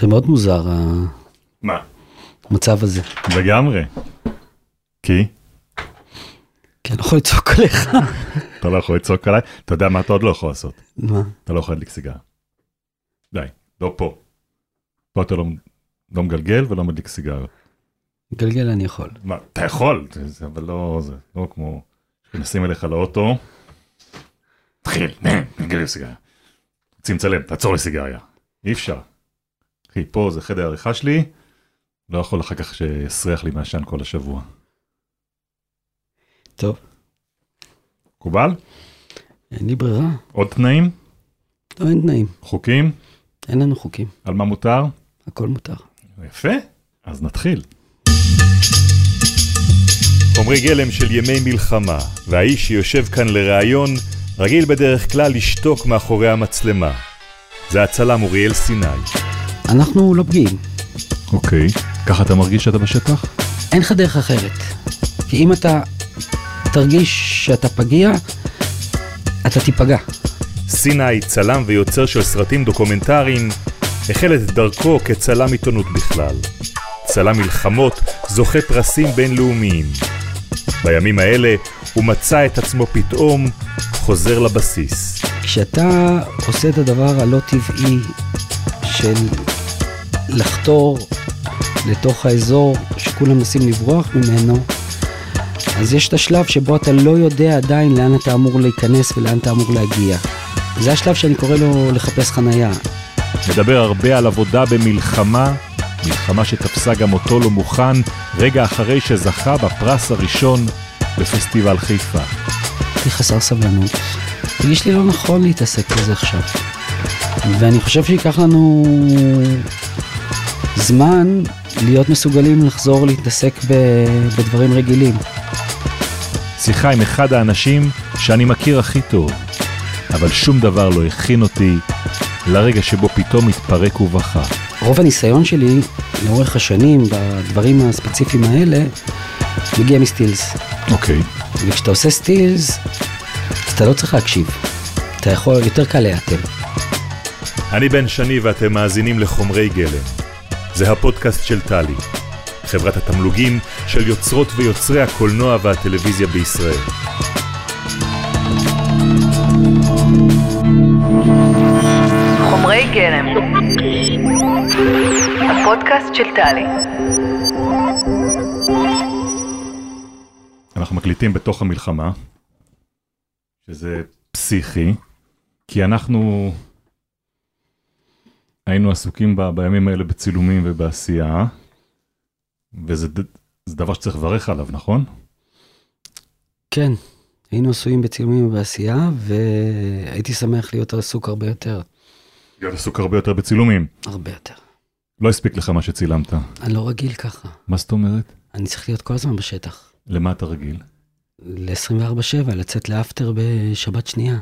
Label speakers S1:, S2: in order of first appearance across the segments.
S1: זה מאוד מוזר,
S2: מה?
S1: המצב הזה.
S2: לגמרי. כי?
S1: כי אני לא יכול לצעוק עליך.
S2: אתה לא יכול לצעוק עליי? אתה יודע מה אתה עוד לא יכול לעשות?
S1: מה?
S2: אתה לא יכול להדליק סיגר. די, לא פה. פה אתה לא, לא מגלגל ולא מדליק סיגר.
S1: גלגל אני יכול.
S2: מה, אתה יכול, זה- אבל לא, זה לא כמו, נשים אליך לאוטו, תתחיל, נגלגל סיגריה. צמצלם, תעצור לסיגריה. אי אפשר. אחי, פה זה חדר העריכה שלי, לא יכול אחר כך שיסריח לי מעשן כל השבוע.
S1: טוב,
S2: מקובל?
S1: אין לי ברירה.
S2: עוד תנאים?
S1: לא, אין תנאים.
S2: חוקים?
S1: אין לנו חוקים.
S2: על מה מותר?
S1: הכל מותר.
S2: יפה, אז נתחיל. חומרי גלם של ימי מלחמה, והאיש שיושב כאן לראיון, רגיל בדרך כלל לשתוק מאחורי המצלמה. זה הצלם אוריאל סיני.
S1: אנחנו לא פגיעים.
S2: אוקיי, ככה אתה מרגיש שאתה בשטח?
S1: אין לך דרך אחרת. כי אם אתה תרגיש שאתה פגיע, אתה תיפגע.
S2: סיני, צלם ויוצר של סרטים דוקומנטריים, החל את דרכו כצלם עיתונות בכלל. צלם מלחמות, זוכה פרסים בינלאומיים. בימים האלה הוא מצא את עצמו פתאום חוזר לבסיס.
S1: כשאתה עושה את הדבר הלא טבעי של לחתור לתוך האזור שכולם מנסים לברוח ממנו, אז יש את השלב שבו אתה לא יודע עדיין לאן אתה אמור להיכנס ולאן אתה אמור להגיע. זה השלב שאני קורא לו לחפש חנייה.
S2: מדבר הרבה על עבודה במלחמה, מלחמה שתפסה גם אותו לא מוכן, רגע אחרי שזכה בפרס הראשון בפסטיבל חיפה.
S1: הייתי חסר סבלנות. הרגיש לי לא נכון להתעסק בזה עכשיו. ואני חושב שייקח לנו זמן להיות מסוגלים לחזור להתעסק ב- בדברים רגילים.
S2: שיחה עם אחד האנשים שאני מכיר הכי טוב, אבל שום דבר לא הכין אותי לרגע שבו פתאום התפרק ובכה.
S1: רוב הניסיון שלי לאורך השנים בדברים הספציפיים האלה מגיע מסטילס.
S2: אוקיי.
S1: וכשאתה עושה סטילס, אתה לא צריך להקשיב. אתה יכול, יותר קל להיאטם.
S2: אני בן שני ואתם מאזינים לחומרי גלם. זה הפודקאסט של טלי, חברת התמלוגים של יוצרות ויוצרי הקולנוע והטלוויזיה בישראל.
S3: חומרי גלם. הפודקאסט של טלי.
S2: אנחנו מקליטים בתוך המלחמה, שזה פסיכי, כי אנחנו היינו עסוקים ב, בימים האלה בצילומים ובעשייה, וזה דבר שצריך לברך עליו, נכון?
S1: כן, היינו עשויים בצילומים ובעשייה, והייתי שמח להיות עסוק הרבה יותר.
S2: להיות עסוק הרבה יותר בצילומים.
S1: הרבה יותר.
S2: לא הספיק לך מה שצילמת.
S1: אני לא רגיל ככה.
S2: מה זאת אומרת?
S1: אני צריך להיות כל הזמן בשטח.
S2: למה אתה רגיל?
S1: ל-24-7, לצאת לאפטר בשבת שנייה.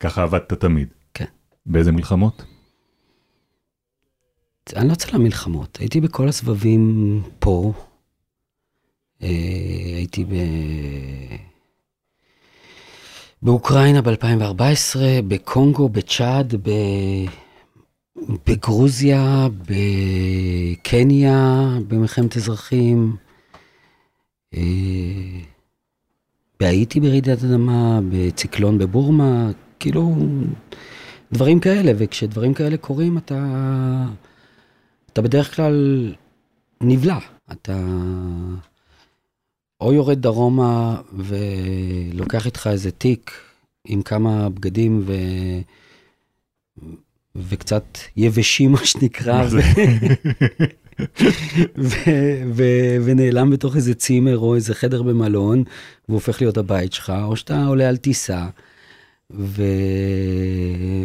S2: ככה עבדת תמיד.
S1: כן.
S2: באיזה מלחמות?
S1: אני לא צלם מלחמות, הייתי בכל הסבבים פה. אה, הייתי ב... באוקראינה ב-2014, בקונגו, בצ'אד, ב... בגרוזיה, בקניה, במלחמת אזרחים, אה, בהאיטי ברעידת אדמה, בציקלון בבורמה, כאילו דברים כאלה, וכשדברים כאלה קורים אתה, אתה בדרך כלל נבלע, אתה או יורד דרומה ולוקח איתך איזה תיק עם כמה בגדים ו... וקצת יבשים, מה שנקרא, ו... ו... ו... ונעלם בתוך איזה צימר או איזה חדר במלון, והופך להיות הבית שלך, או שאתה עולה על טיסה. ו...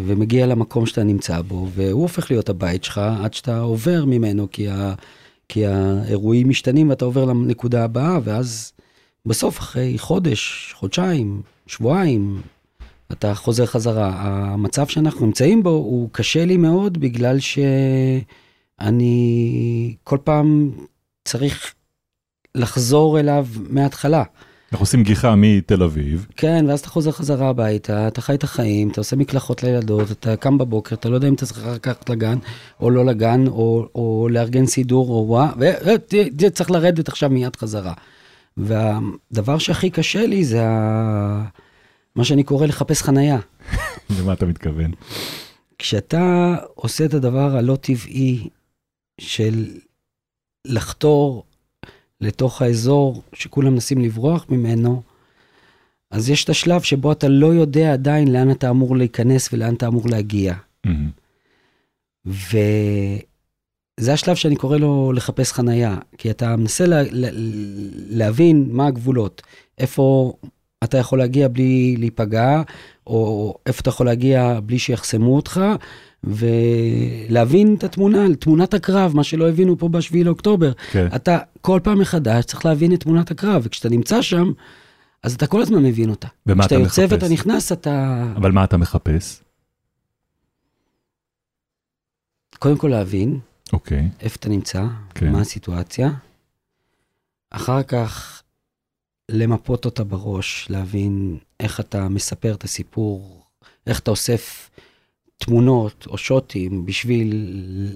S1: ומגיע למקום שאתה נמצא בו, והוא הופך להיות הבית שלך עד שאתה עובר ממנו, כי, ה... כי האירועים משתנים ואתה עובר לנקודה הבאה, ואז בסוף, אחרי חודש, חודשיים, שבועיים, אתה חוזר חזרה. המצב שאנחנו נמצאים בו הוא קשה לי מאוד, בגלל שאני כל פעם צריך לחזור אליו מההתחלה.
S2: אנחנו עושים גיחה מתל אביב.
S1: כן, ואז אתה חוזר חזרה הביתה, אתה חי את החיים, אתה עושה מקלחות לילדות, אתה קם בבוקר, אתה לא יודע אם אתה צריך לקחת לגן, או לא לגן, או, או לארגן סידור, או וואה, וצריך לרדת עכשיו מיד חזרה. והדבר שהכי קשה לי זה ה... מה שאני קורא לחפש חנייה.
S2: למה אתה מתכוון?
S1: כשאתה עושה את הדבר הלא טבעי של לחתור לתוך האזור שכולם מנסים לברוח ממנו, אז יש את השלב שבו אתה לא יודע עדיין לאן אתה אמור להיכנס ולאן אתה אמור להגיע.
S2: מהמם.
S1: וזה השלב שאני קורא לו לחפש חנייה, כי אתה מנסה לה, לה, להבין מה הגבולות, איפה אתה יכול להגיע בלי להיפגע, או איפה אתה יכול להגיע בלי שיחסמו אותך, ולהבין את התמונה, תמונת הקרב, מה שלא הבינו פה ב-7 לאוקטובר.
S2: כן.
S1: אתה כל פעם מחדש צריך להבין את תמונת הקרב, וכשאתה נמצא שם, אז אתה כל הזמן מבין אותה.
S2: ומה אתה
S1: כשאתה יוצא
S2: מחפש?
S1: ואתה נכנס, אתה
S2: אבל מה אתה מחפש?
S1: קודם כל להבין
S2: אוקיי.
S1: איפה אתה נמצא,
S2: כן.
S1: מה הסיטואציה. אחר כך למפות אותה בראש, להבין איך אתה מספר את הסיפור, איך אתה אוסף תמונות או שוטים בשביל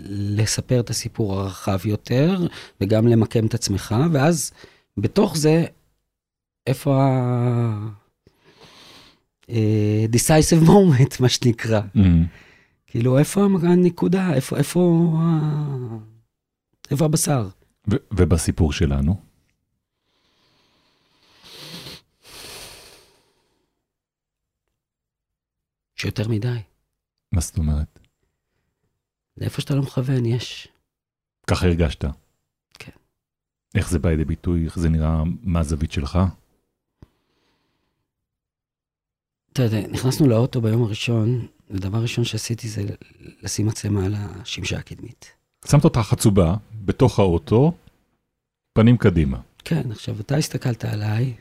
S1: לספר את הסיפור הרחב יותר, וגם למקם את עצמך, ואז בתוך זה, איפה ה... אה, decisive moment, מה שנקרא.
S2: מהמם.
S1: כאילו, איפה הנקודה? איפה, איפה, איפה הבשר?
S2: ו- ובסיפור שלנו?
S1: שיותר מדי.
S2: מה זאת אומרת?
S1: לאיפה שאתה לא מכוון, יש.
S2: ככה הרגשת.
S1: כן.
S2: איך זה בא לידי ביטוי? איך זה נראה? מה הזווית שלך?
S1: אתה יודע, נכנסנו לאוטו ביום הראשון, ודבר ראשון שעשיתי זה לשים מצלמה על השמשה הקדמית.
S2: שמת אותה חצובה בתוך האוטו, פנים קדימה.
S1: כן, עכשיו, אתה הסתכלת עליי,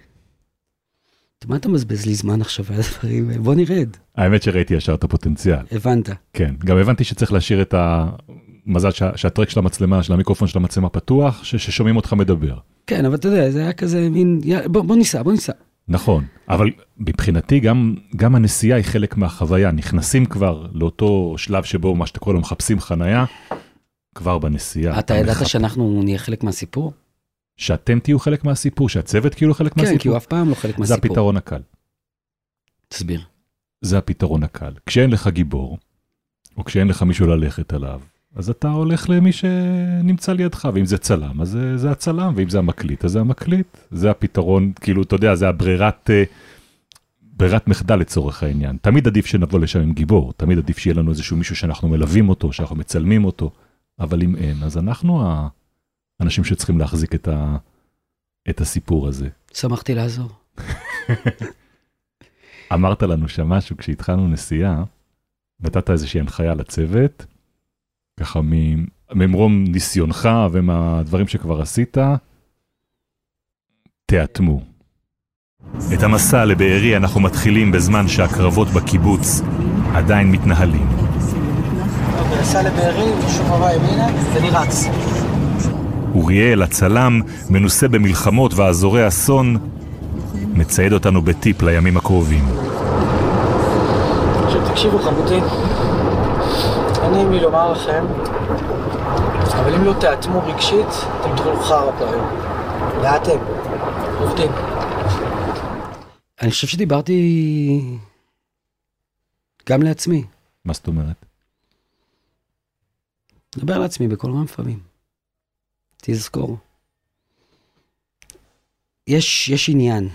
S1: מה אתה מבזבז לי זמן עכשיו על הדברים? בוא נרד.
S2: האמת שראיתי ישר את הפוטנציאל.
S1: הבנת.
S2: כן, גם הבנתי שצריך להשאיר את המזל שה, שהטרק של המצלמה, של המיקרופון של המצלמה פתוח, ש, ששומעים אותך מדבר.
S1: כן, אבל אתה יודע, זה היה כזה מין, בוא, בוא ניסע, בוא ניסע.
S2: נכון, אבל מבחינתי גם, גם הנסיעה היא חלק מהחוויה, נכנסים כבר לאותו שלב שבו מה שאתה קורא לו מחפשים חנייה, כבר בנסיעה.
S1: אתה ידעת
S2: מחפ-
S1: שאנחנו נהיה חלק מהסיפור?
S2: שאתם תהיו חלק מהסיפור, שהצוות כאילו חלק
S1: כן, כי
S2: מהסיפור,
S1: הוא אף פעם לא חלק
S2: זה
S1: מהסיפור.
S2: הפתרון הקל.
S1: תסביר.
S2: זה הפתרון הקל. כשאין לך גיבור, או כשאין לך מישהו ללכת עליו, אז אתה הולך למי שנמצא לידך, ואם זה צלם, אז זה, זה הצלם, ואם זה המקליט, אז זה המקליט. זה הפתרון, כאילו, אתה יודע, זה הברירת, אה, ברירת מחדל לצורך העניין. תמיד עדיף שנבוא לשם עם גיבור, תמיד עדיף שיהיה לנו איזשהו מישהו שאנחנו מלווים אותו, שאנחנו מצלמים אותו, אבל אם אין, אז אנחנו האנשים שצריכים להחזיק את, ה, את הסיפור הזה.
S1: שמחתי לעזור.
S2: אמרת לנו שם משהו כשהתחלנו נסיעה, נתת איזושהי הנחיה לצוות, ככה ממרום ניסיונך ומהדברים שכבר עשית, תאטמו. את המסע לבארי אנחנו מתחילים בזמן שהקרבות בקיבוץ עדיין מתנהלים.
S4: נסע לבארי, שוב הבא ימינה, ואני רץ.
S2: אוריאל, הצלם, מנוסה במלחמות ואזורי אסון, מצייד אותנו בטיפ לימים הקרובים.
S4: עכשיו תקשיבו חמודים, אין נעים לי לומר לכם, אבל אם לא תאטמו רגשית, אתם תאכלו חרא פה היום. ואתם, עובדים.
S1: אני חושב שדיברתי גם לעצמי.
S2: מה זאת אומרת?
S1: מדבר לעצמי בקול רם לפעמים. תזכור. יש, יש עניין.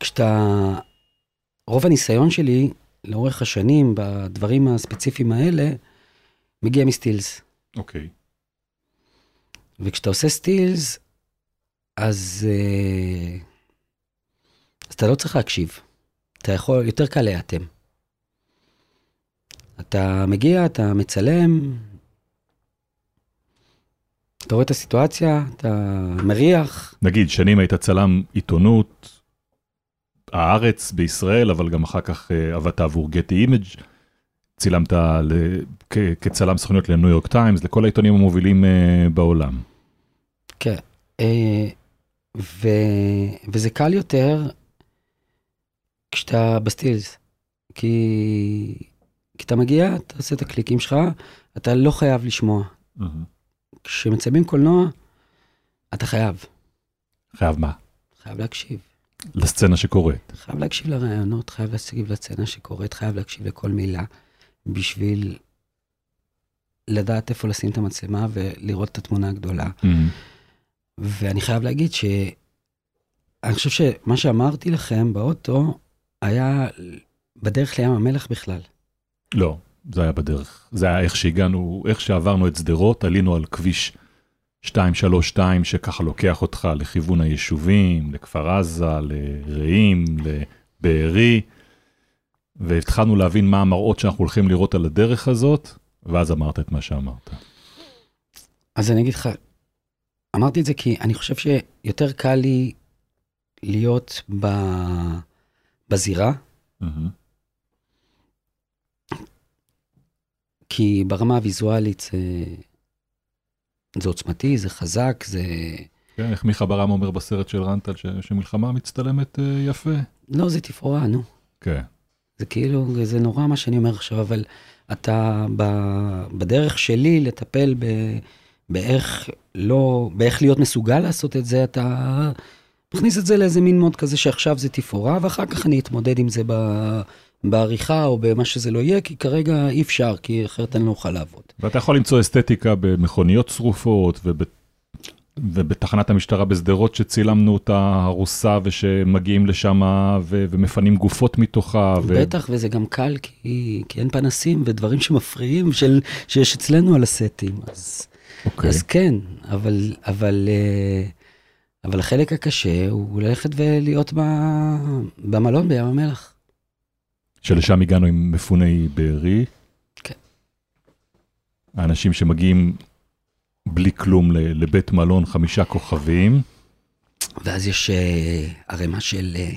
S1: כשאתה... רוב הניסיון שלי לאורך השנים בדברים הספציפיים האלה מגיע מסטילס.
S2: אוקיי.
S1: וכשאתה עושה סטילס, אז, אה, אז אתה לא צריך להקשיב. אתה יכול, יותר קל להיאטם. אתה מגיע, אתה מצלם, אתה רואה את הסיטואציה, אתה מריח,
S2: נגיד, שנים היית צלם עיתונות, הארץ בישראל, אבל גם אחר כך אה, עבדת עבור גטי אימג', צילמת כ- כצלם סוכניות לניו יורק טיימס, לכל העיתונים המובילים אה, בעולם.
S1: כן. אה, ו... וזה קל יותר כשאתה בסטילס. כי... כי אתה מגיע, אתה עושה את הקליקים שלך, אתה לא חייב לשמוע.
S2: מהמם.
S1: כשמצלמים קולנוע, אתה חייב,
S2: חייב מה?
S1: חייב להקשיב.
S2: לסצנה שקורית.
S1: חייב להקשיב לרעיונות, חייב להקשיב לסצנה שקורית, חייב להקשיב לכל מילה, בשביל לדעת איפה לשים את המצלמה ולראות את התמונה הגדולה.
S2: מהמם.
S1: ואני חייב להגיד ש... אני חושב שמה שאמרתי לכם באוטו היה בדרך לים המלח בכלל.
S2: לא, זה היה בדרך. זה היה איך שהגענו, איך שעברנו את שדרות, עלינו על כביש 232, שככה לוקח אותך לכיוון היישובים, לכפר עזה, לרעים, לבארי, והתחלנו להבין מה המראות שאנחנו הולכים לראות על הדרך הזאת, ואז אמרת את מה שאמרת.
S1: אז אני אגיד לך, אמרתי את זה כי אני חושב שיותר קל לי להיות ב... בזירה,
S2: מהמם.
S1: כי ברמה הוויזואלית זה, זה עוצמתי, זה חזק, זה...
S2: כן, איך מיכה ברם אומר בסרט של רנטל, ש- שמלחמה מצטלמת אה, יפה.
S1: לא, זה תפאורה, נו.
S2: כן.
S1: זה כאילו, זה נורא מה שאני אומר עכשיו, אבל אתה ב, בדרך שלי לטפל ב, באיך לא, באיך להיות מסוגל לעשות את זה, אתה מכניס את זה לאיזה מין מוד כזה שעכשיו זה תפאורה, ואחר כך אני אתמודד עם זה ב, בעריכה או במה שזה לא יהיה, כי כרגע אי אפשר, כי אחרת אני לא אוכל לעבוד.
S2: ואתה יכול למצוא אסתטיקה במכוניות שרופות וב... ובתחנת המשטרה בשדרות שצילמנו אותה הרוסה ושמגיעים לשם ו... ומפנים גופות מתוכה. ו...
S1: בטח, וזה גם קל, כי, כי אין פנסים ודברים שמפריעים של, שיש אצלנו על הסטים, אז...
S2: אוקיי.
S1: אז כן, אבל, אבל, אה, אבל החלק הקשה הוא ללכת ולהיות ב, במלון בים המלח.
S2: שלשם הגענו עם מפוני בארי.
S1: כן.
S2: האנשים שמגיעים בלי כלום לבית מלון חמישה כוכבים.
S1: ואז יש אה, ערימה של... אה,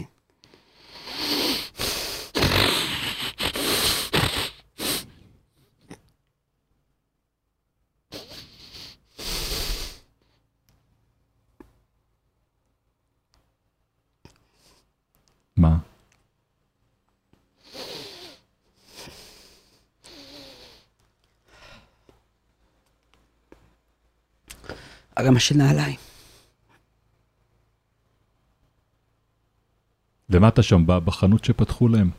S2: מה?
S1: ערימה של נעליים.
S2: למטה שם ב- בחנות שפתחו להם,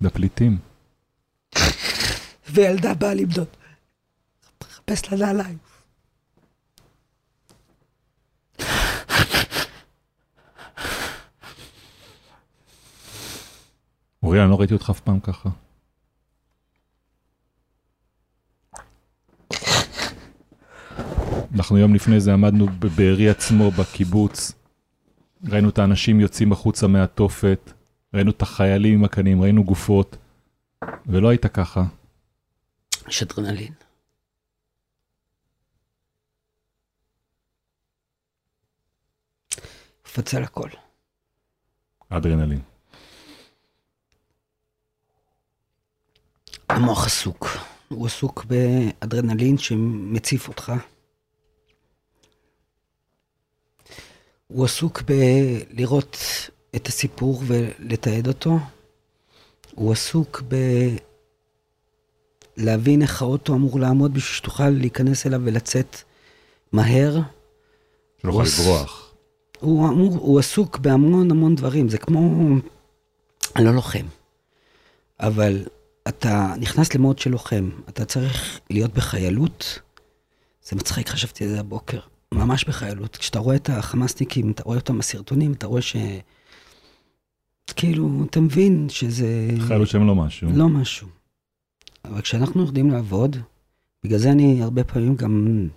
S2: לפליטים.
S1: וילדה באה למדוד. מחפש לה נעליים.
S2: אוריאל, אני לא ראיתי אותך אף פעם ככה. אנחנו יום לפני זה עמדנו בבארי עצמו, בקיבוץ. ראינו את האנשים יוצאים החוצה מהתופת, ראינו את החיילים עם הקנים, ראינו גופות, ולא היית ככה.
S1: יש אדרנלין. מפצל הכל.
S2: אדרנלין.
S1: המוח עסוק. הוא עסוק באדרנלין שמציף אותך. הוא עסוק בלראות את הסיפור ולתעד אותו. הוא עסוק בלהבין איך האוטו אמור לעמוד בשביל שתוכל להיכנס אליו ולצאת מהר. הוא
S2: יכול לברוח.
S1: הוא, אמור, הוא עסוק בהמון המון דברים, זה כמו... אני לא לוחם, אבל אתה נכנס למוד של לוחם, אתה צריך להיות בחיילות. זה מצחיק, חשבתי על זה הבוקר, ממש בחיילות. כשאתה רואה את החמאסניקים, אתה רואה אותם בסרטונים, אתה רואה ש... כאילו, אתה מבין שזה...
S2: חיילות שהם לא משהו.
S1: לא משהו. אבל כשאנחנו יודעים לעבוד, בגלל זה אני הרבה פעמים גם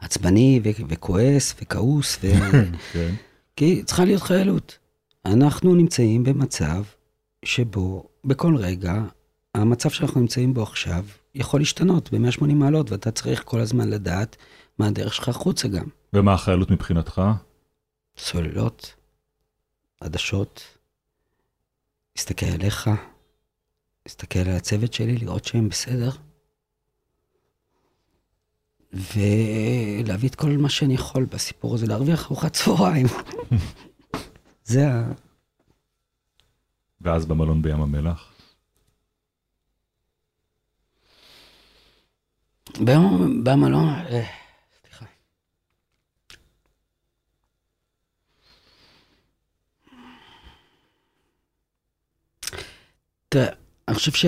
S1: עצבני ו- וכועס וכעוס, ו...
S2: כן.
S1: כי צריכה להיות חיילות. אנחנו נמצאים במצב שבו בכל רגע, המצב שאנחנו נמצאים בו עכשיו יכול להשתנות ב-180 מעלות, ואתה צריך כל הזמן לדעת מה הדרך שלך החוצה גם.
S2: ומה החיילות מבחינתך?
S1: סוללות, עדשות, להסתכל עליך, להסתכל על הצוות שלי, לראות שהם בסדר. ולהביא את כל מה שאני יכול בסיפור הזה, להרוויח ארוחת צהריים. זה ה...
S2: ואז במלון בים המלח.
S1: במלון, תראה, אני חושב ש...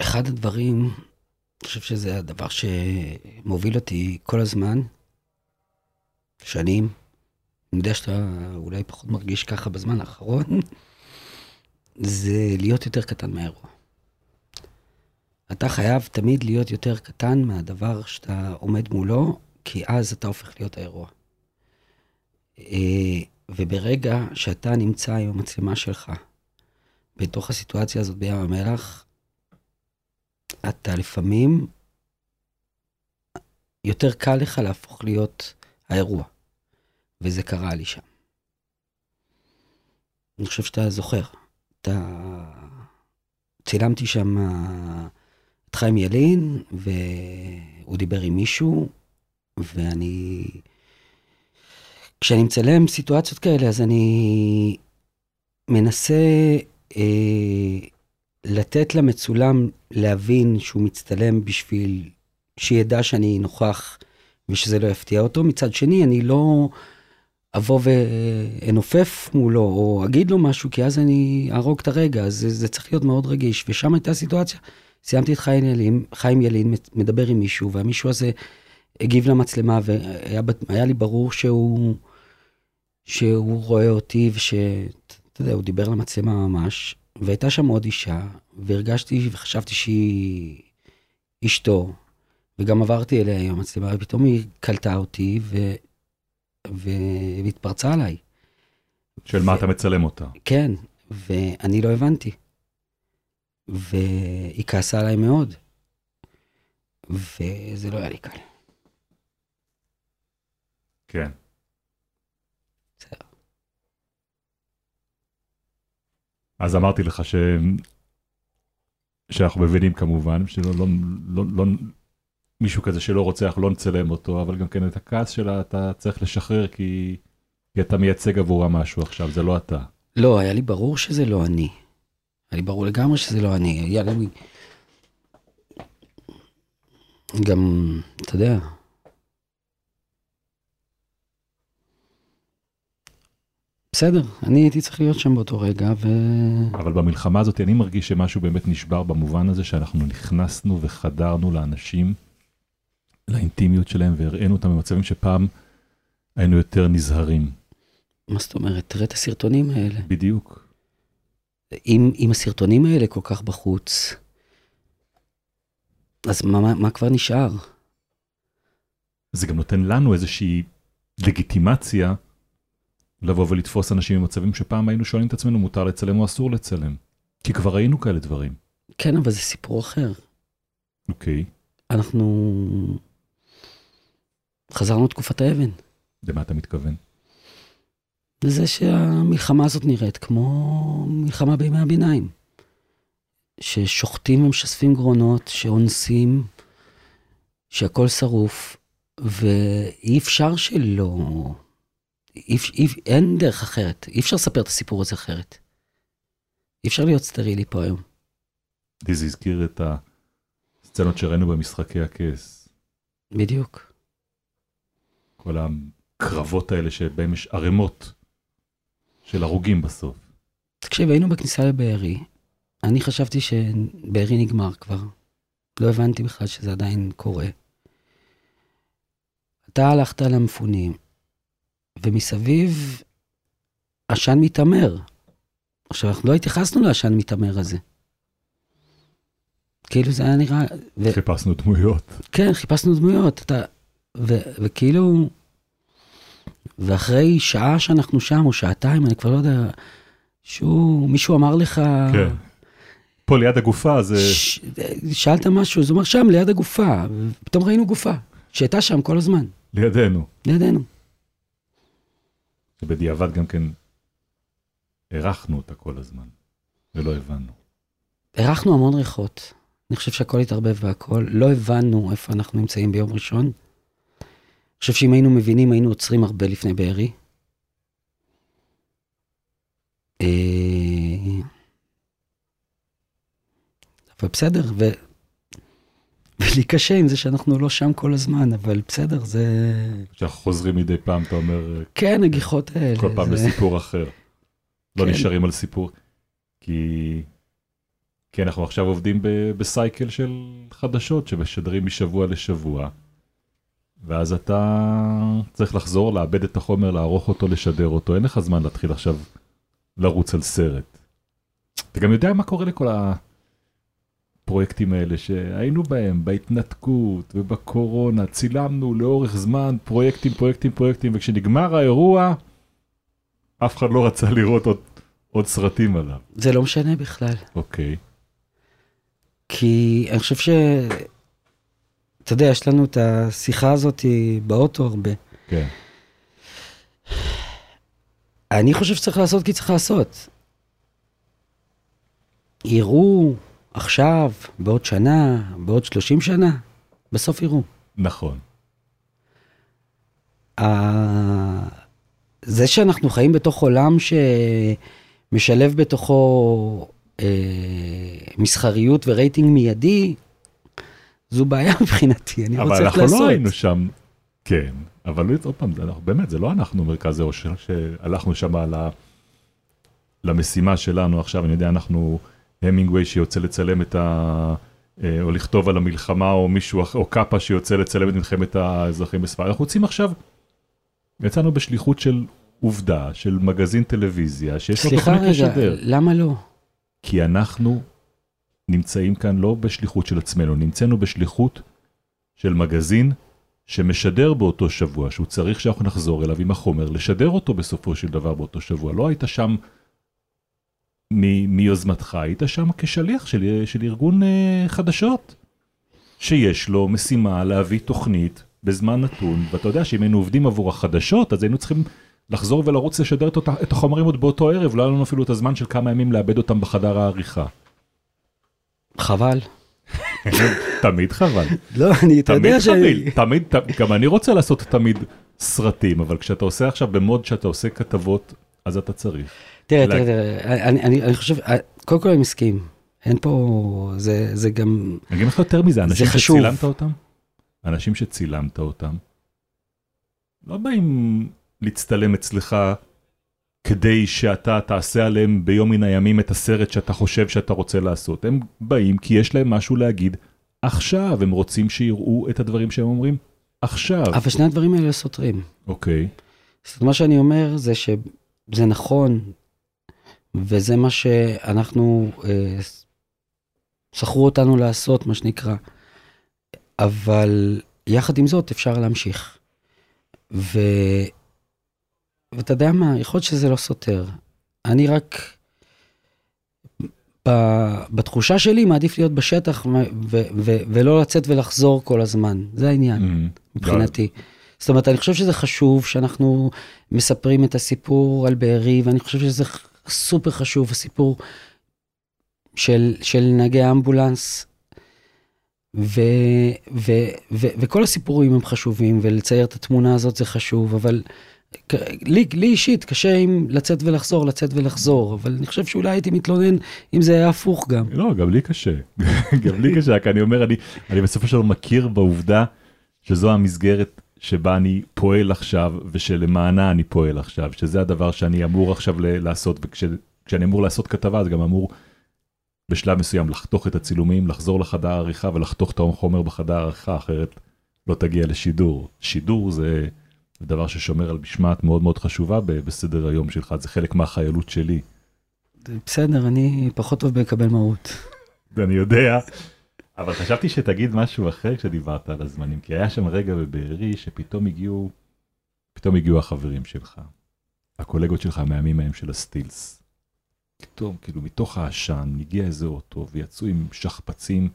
S1: אחד הדברים, אני חושב שזה הדבר שמוביל אותי כל הזמן, שנים, אני יודע שאתה אולי פחות מרגיש ככה בזמן האחרון, זה להיות יותר קטן מהאירוע. אתה חייב תמיד להיות יותר קטן מהדבר שאתה עומד מולו, כי אז אתה הופך להיות האירוע. אה, וברגע שאתה נמצא עם המצלמה שלך בתוך הסיטואציה הזאת בים המלח, אתה לפעמים, יותר קל לך להפוך להיות האירוע. וזה קרה לי שם. אני חושב שאתה זוכר. אתה... צילמתי שם את חיים ילין, והוא דיבר עם מישהו, ואני... כשאני מצלם סיטואציות כאלה, אז אני מנסה אה, לתת למצולם להבין שהוא מצטלם בשביל שידע שאני נוכח ושזה לא יפתיע אותו. מצד שני, אני לא אבוא ואנופף מולו או אגיד לו משהו, כי אז אני אהרוג את הרגע, אז זה, זה צריך להיות מאוד רגיש. ושם הייתה סיטואציה, סיימתי את חיים ילין, חיים ילין מדבר עם מישהו, והמישהו הזה הגיב למצלמה, והיה לי ברור שהוא, שהוא רואה אותי, ושאתה יודע, הוא דיבר למצלמה ממש, והייתה שם עוד אישה, והרגשתי וחשבתי שהיא אשתו, וגם עברתי אליה עם המצלמה, ופתאום היא קלטה אותי, ו... ו... והתפרצה עליי.
S2: של ו... מה אתה מצלם אותה?
S1: כן, ואני לא הבנתי. והיא כעסה עליי מאוד, וזה לא היה לי קל.
S2: כן. אז אמרתי לך ש... שאנחנו מבינים כמובן, שלא לא, לא, לא, מישהו כזה שלא רוצה, אנחנו לא נצלם אותו, אבל גם כן את הכעס שלה אתה צריך לשחרר כי, כי אתה מייצג עבורה משהו עכשיו, זה לא אתה.
S1: לא, היה לי ברור שזה לא אני. היה לי ברור לגמרי שזה לא אני. היה לי... גם, אתה יודע, בסדר, אני הייתי צריך להיות שם באותו רגע, ו...
S2: אבל במלחמה הזאת אני מרגיש שמשהו באמת נשבר במובן הזה שאנחנו נכנסנו וחדרנו לאנשים, לאינטימיות שלהם, והראינו אותם במצבים שפעם היינו יותר נזהרים.
S1: מה זאת אומרת? תראה את הסרטונים האלה.
S2: בדיוק.
S1: אם, אם הסרטונים האלה כל כך בחוץ, אז מה, מה, מה כבר נשאר?
S2: זה גם נותן לנו איזושהי לגיטימציה לבוא ולתפוס אנשים במצבים שפעם היינו שואלים את עצמנו, מותר לצלם או אסור לצלם. כי כבר ראינו כאלה דברים.
S1: כן, אבל זה סיפור אחר.
S2: אוקיי.
S1: אנחנו חזרנו לתקופת האבן.
S2: למה אתה מתכוון?
S1: לזה שהמלחמה הזאת נראית כמו מלחמה בימי הביניים. ששוחטים ומשספים גרונות, שאונסים, שהכל שרוף, ואי אפשר שלא... אי, אי, אין דרך אחרת, אי אפשר לספר את הסיפור הזה אחרת. אי אפשר להיות סטרילי פה היום.
S2: לי זה הזכיר את הסצנות שראינו במשחקי הכס.
S1: בדיוק.
S2: כל הקרבות האלה שבהם יש ערימות של הרוגים בסוף.
S1: תקשיב, היינו בכניסה לבארי, אני חשבתי שבארי נגמר כבר. לא הבנתי בכלל שזה עדיין קורה. אתה הלכת למפונים, ומסביב עשן מתעמר. עכשיו, אנחנו לא התייחסנו לעשן מתעמר הזה. כאילו זה היה נראה...
S2: ו... חיפשנו דמויות.
S1: כן, חיפשנו דמויות. אתה... ו... וכאילו... ואחרי שעה שאנחנו שם, או שעתיים, אני כבר לא יודע, שהוא, מישהו אמר לך...
S2: כן. פה ליד הגופה זה... ש...
S1: שאלת משהו, אז הוא אמר שם, ליד הגופה. ופתאום ראינו גופה, שהייתה שם כל הזמן.
S2: לידינו.
S1: לידינו.
S2: שבדיעבד גם כן הערכנו אותה כל הזמן, ולא הבנו.
S1: הערכנו המון ריחות. אני חושב שהכל התערבב והכל. לא הבנו איפה אנחנו נמצאים ביום ראשון. אני חושב שאם היינו מבינים, היינו עוצרים הרבה לפני בארי. אה, אבל בסדר, ו... ולי קשה עם זה שאנחנו לא שם כל הזמן, אבל בסדר, זה...
S2: כשאנחנו חוזרים מדי פעם, אתה אומר,
S1: כן, הגיחות האלה.
S2: כל פעם
S1: זה...
S2: לסיפור אחר. לא
S1: כן.
S2: נשארים על סיפור. כי... כי אנחנו עכשיו עובדים ב- בסייקל של חדשות שמשדרים משבוע לשבוע. ואז אתה צריך לחזור, לאבד את החומר, לערוך אותו, לשדר אותו. אין לך זמן להתחיל עכשיו לרוץ על סרט. אתה גם יודע מה קורה לכל הפרויקטים האלה שהיינו בהם, בהתנתקות ובקורונה, צילמנו לאורך זמן פרויקטים, פרויקטים, פרויקטים, וכשנגמר האירוע, אף אחד לא רצה לראות עוד, עוד סרטים עליו.
S1: זה לא משנה בכלל.
S2: אוקיי.
S1: כי אני חושב ש... אתה יודע, יש לנו את השיחה הזאת באוטו הרבה.
S2: כן.
S1: אני חושב שצריך לעשות כי צריך לעשות. יראו עכשיו, בעוד שנה, בעוד 30 שנה, בסוף יראו.
S2: נכון.
S1: ה- זה שאנחנו חיים בתוך עולם שמשלב בתוכו אה, מסחריות ורייטינג מיידי, זו בעיה מבחינתי, אני
S2: אבל
S1: רוצה איך
S2: אנחנו
S1: לעשות.
S2: לא היינו שם, כן, אבל עוד פעם, אנחנו, באמת, זה לא אנחנו מרכז האושר שהלכנו שם על ה... למשימה שלנו עכשיו, אני יודע, אנחנו המינגווי שיוצא לצלם את ה... אה, או לכתוב על המלחמה, או מישהו, או קאפה שיוצא לצלם את מלחמת האזרחים בספרד. אנחנו רוצים עכשיו, יצאנו בשליחות של עובדה, של מגזין טלוויזיה, שיש לו
S1: סליחה
S2: תוכנית
S1: רגע,
S2: לשדר.
S1: למה לא?
S2: כי אנחנו נמצאים כאן לא בשליחות של עצמנו, נמצאנו בשליחות של מגזין שמשדר באותו שבוע, שהוא צריך שאנחנו נחזור אליו עם החומר, לשדר אותו בסופו של דבר באותו שבוע. לא היית שם מיוזמתך, היית שם כשליח של, של ארגון אה, חדשות, שיש לו משימה להביא תוכנית בזמן נתון, ואתה יודע שאם היינו עובדים עבור החדשות, אז היינו צריכים לחזור ולרוץ לשדר את, החומרים עוד באותו ערב, לא היה לנו אפילו את הזמן של כמה ימים לאבד אותם בחדר העריכה.
S1: חבל.
S2: תמיד חבל.
S1: לא, אני, אתה יודע ש...
S2: תמיד, גם אני רוצה לעשות תמיד סרטים, אבל כשאתה עושה עכשיו במוד שאתה עושה כתבות, אז אתה צריך.
S1: תראה, תראה, תראה, אני, אני, אני חושב, קודם כל אני מסכים. אין פה, זה, זה גם,
S2: אני אגיד לך יותר מזה, אנשים. שצילמת אותם, אנשים שצילמת אותם, לא באים להצטלם אצלך כדי שאתה תעשה עליהם ביום מן הימים את הסרט שאתה חושב שאתה רוצה לעשות. הם באים כי יש להם משהו להגיד עכשיו, הם רוצים שיראו את הדברים שהם אומרים עכשיו.
S1: אבל שני הדברים האלה סותרים.
S2: אוקיי,
S1: זאת אומרת, מה שאני אומר זה שזה נכון, וזה מה שאנחנו, אה, שכרו אותנו לעשות, מה שנקרא, אבל יחד עם זאת אפשר להמשיך. ו... ואתה יודע מה, יכול להיות שזה לא סותר. אני רק, ב... בתחושה שלי מעדיף להיות בשטח ו... ו... ו... ולא לצאת ולחזור כל הזמן, זה העניין.
S2: Mm,
S1: מבחינתי. זאת אומרת, אני חושב שזה חשוב שאנחנו מספרים את הסיפור על בארי, ואני חושב שזה סופר חשוב, הסיפור של, של נהגי האמבולנס. ו, ו, ו, וכל הסיפורים הם חשובים, ולצייר את התמונה הזאת זה חשוב, אבל לי, לי אישית קשה עם לצאת ולחזור, לצאת ולחזור, אבל אני חושב שאולי הייתי מתלונן אם זה היה הפוך גם.
S2: לא, גם לי קשה. גם לי קשה, רק אני אומר, אני, אני בסופו של דבר מכיר בעובדה שזו המסגרת שבה אני פועל עכשיו, ושלמענה אני פועל עכשיו, שזה הדבר שאני אמור עכשיו לעשות, וכשאני אמור לעשות כתבה, אז גם אמור בשלב מסוים לחתוך את הצילומים, לחזור לחדר העריכה ולחתוך את החומר בחדר העריכה, אחרת לא תגיע לשידור. שידור זה דבר ששומר על משמעת מאוד מאוד חשובה בסדר היום שלך, זה חלק מהחיילות שלי.
S1: בסדר, אני פחות טוב בלקבל מהות.
S2: אני יודע. אבל חשבתי שתגיד משהו אחר כשדיברת על הזמנים, כי היה שם רגע בבארי שפתאום הגיעו, פתאום הגיעו החברים שלך, הקולגות שלך מהימים ההם של הסטילס. פתאום, כאילו, מתוך העשן הגיע איזה אוטו ויצאו עם שכפ"צים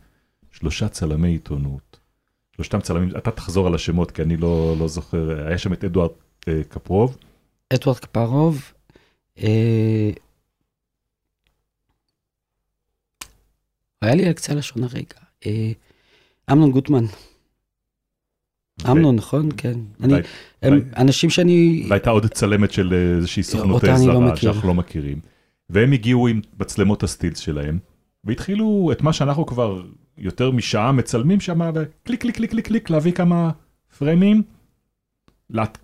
S2: שלושה צלמי עיתונות. שלושתם צלמים, אתה תחזור על השמות כי אני לא, לא זוכר, היה שם את אדוארד אה, קפרוב,
S1: אדוארד קפרוב, אה, היה לי על קצה לשון הרגע. אה, אמנון גוטמן. אמנון, נכון? כן. אני, הם אנשים שאני...
S2: והייתה עוד צלמת של אה, איזושהי סוכנות
S1: לא
S2: זרה
S1: מכיר.
S2: שאנחנו לא מכירים. והם הגיעו עם מצלמות הסטילס שלהם, והתחילו את מה שאנחנו כבר יותר משעה מצלמים שם, וקליק קליק קליק קליק קליק להביא כמה פריימים,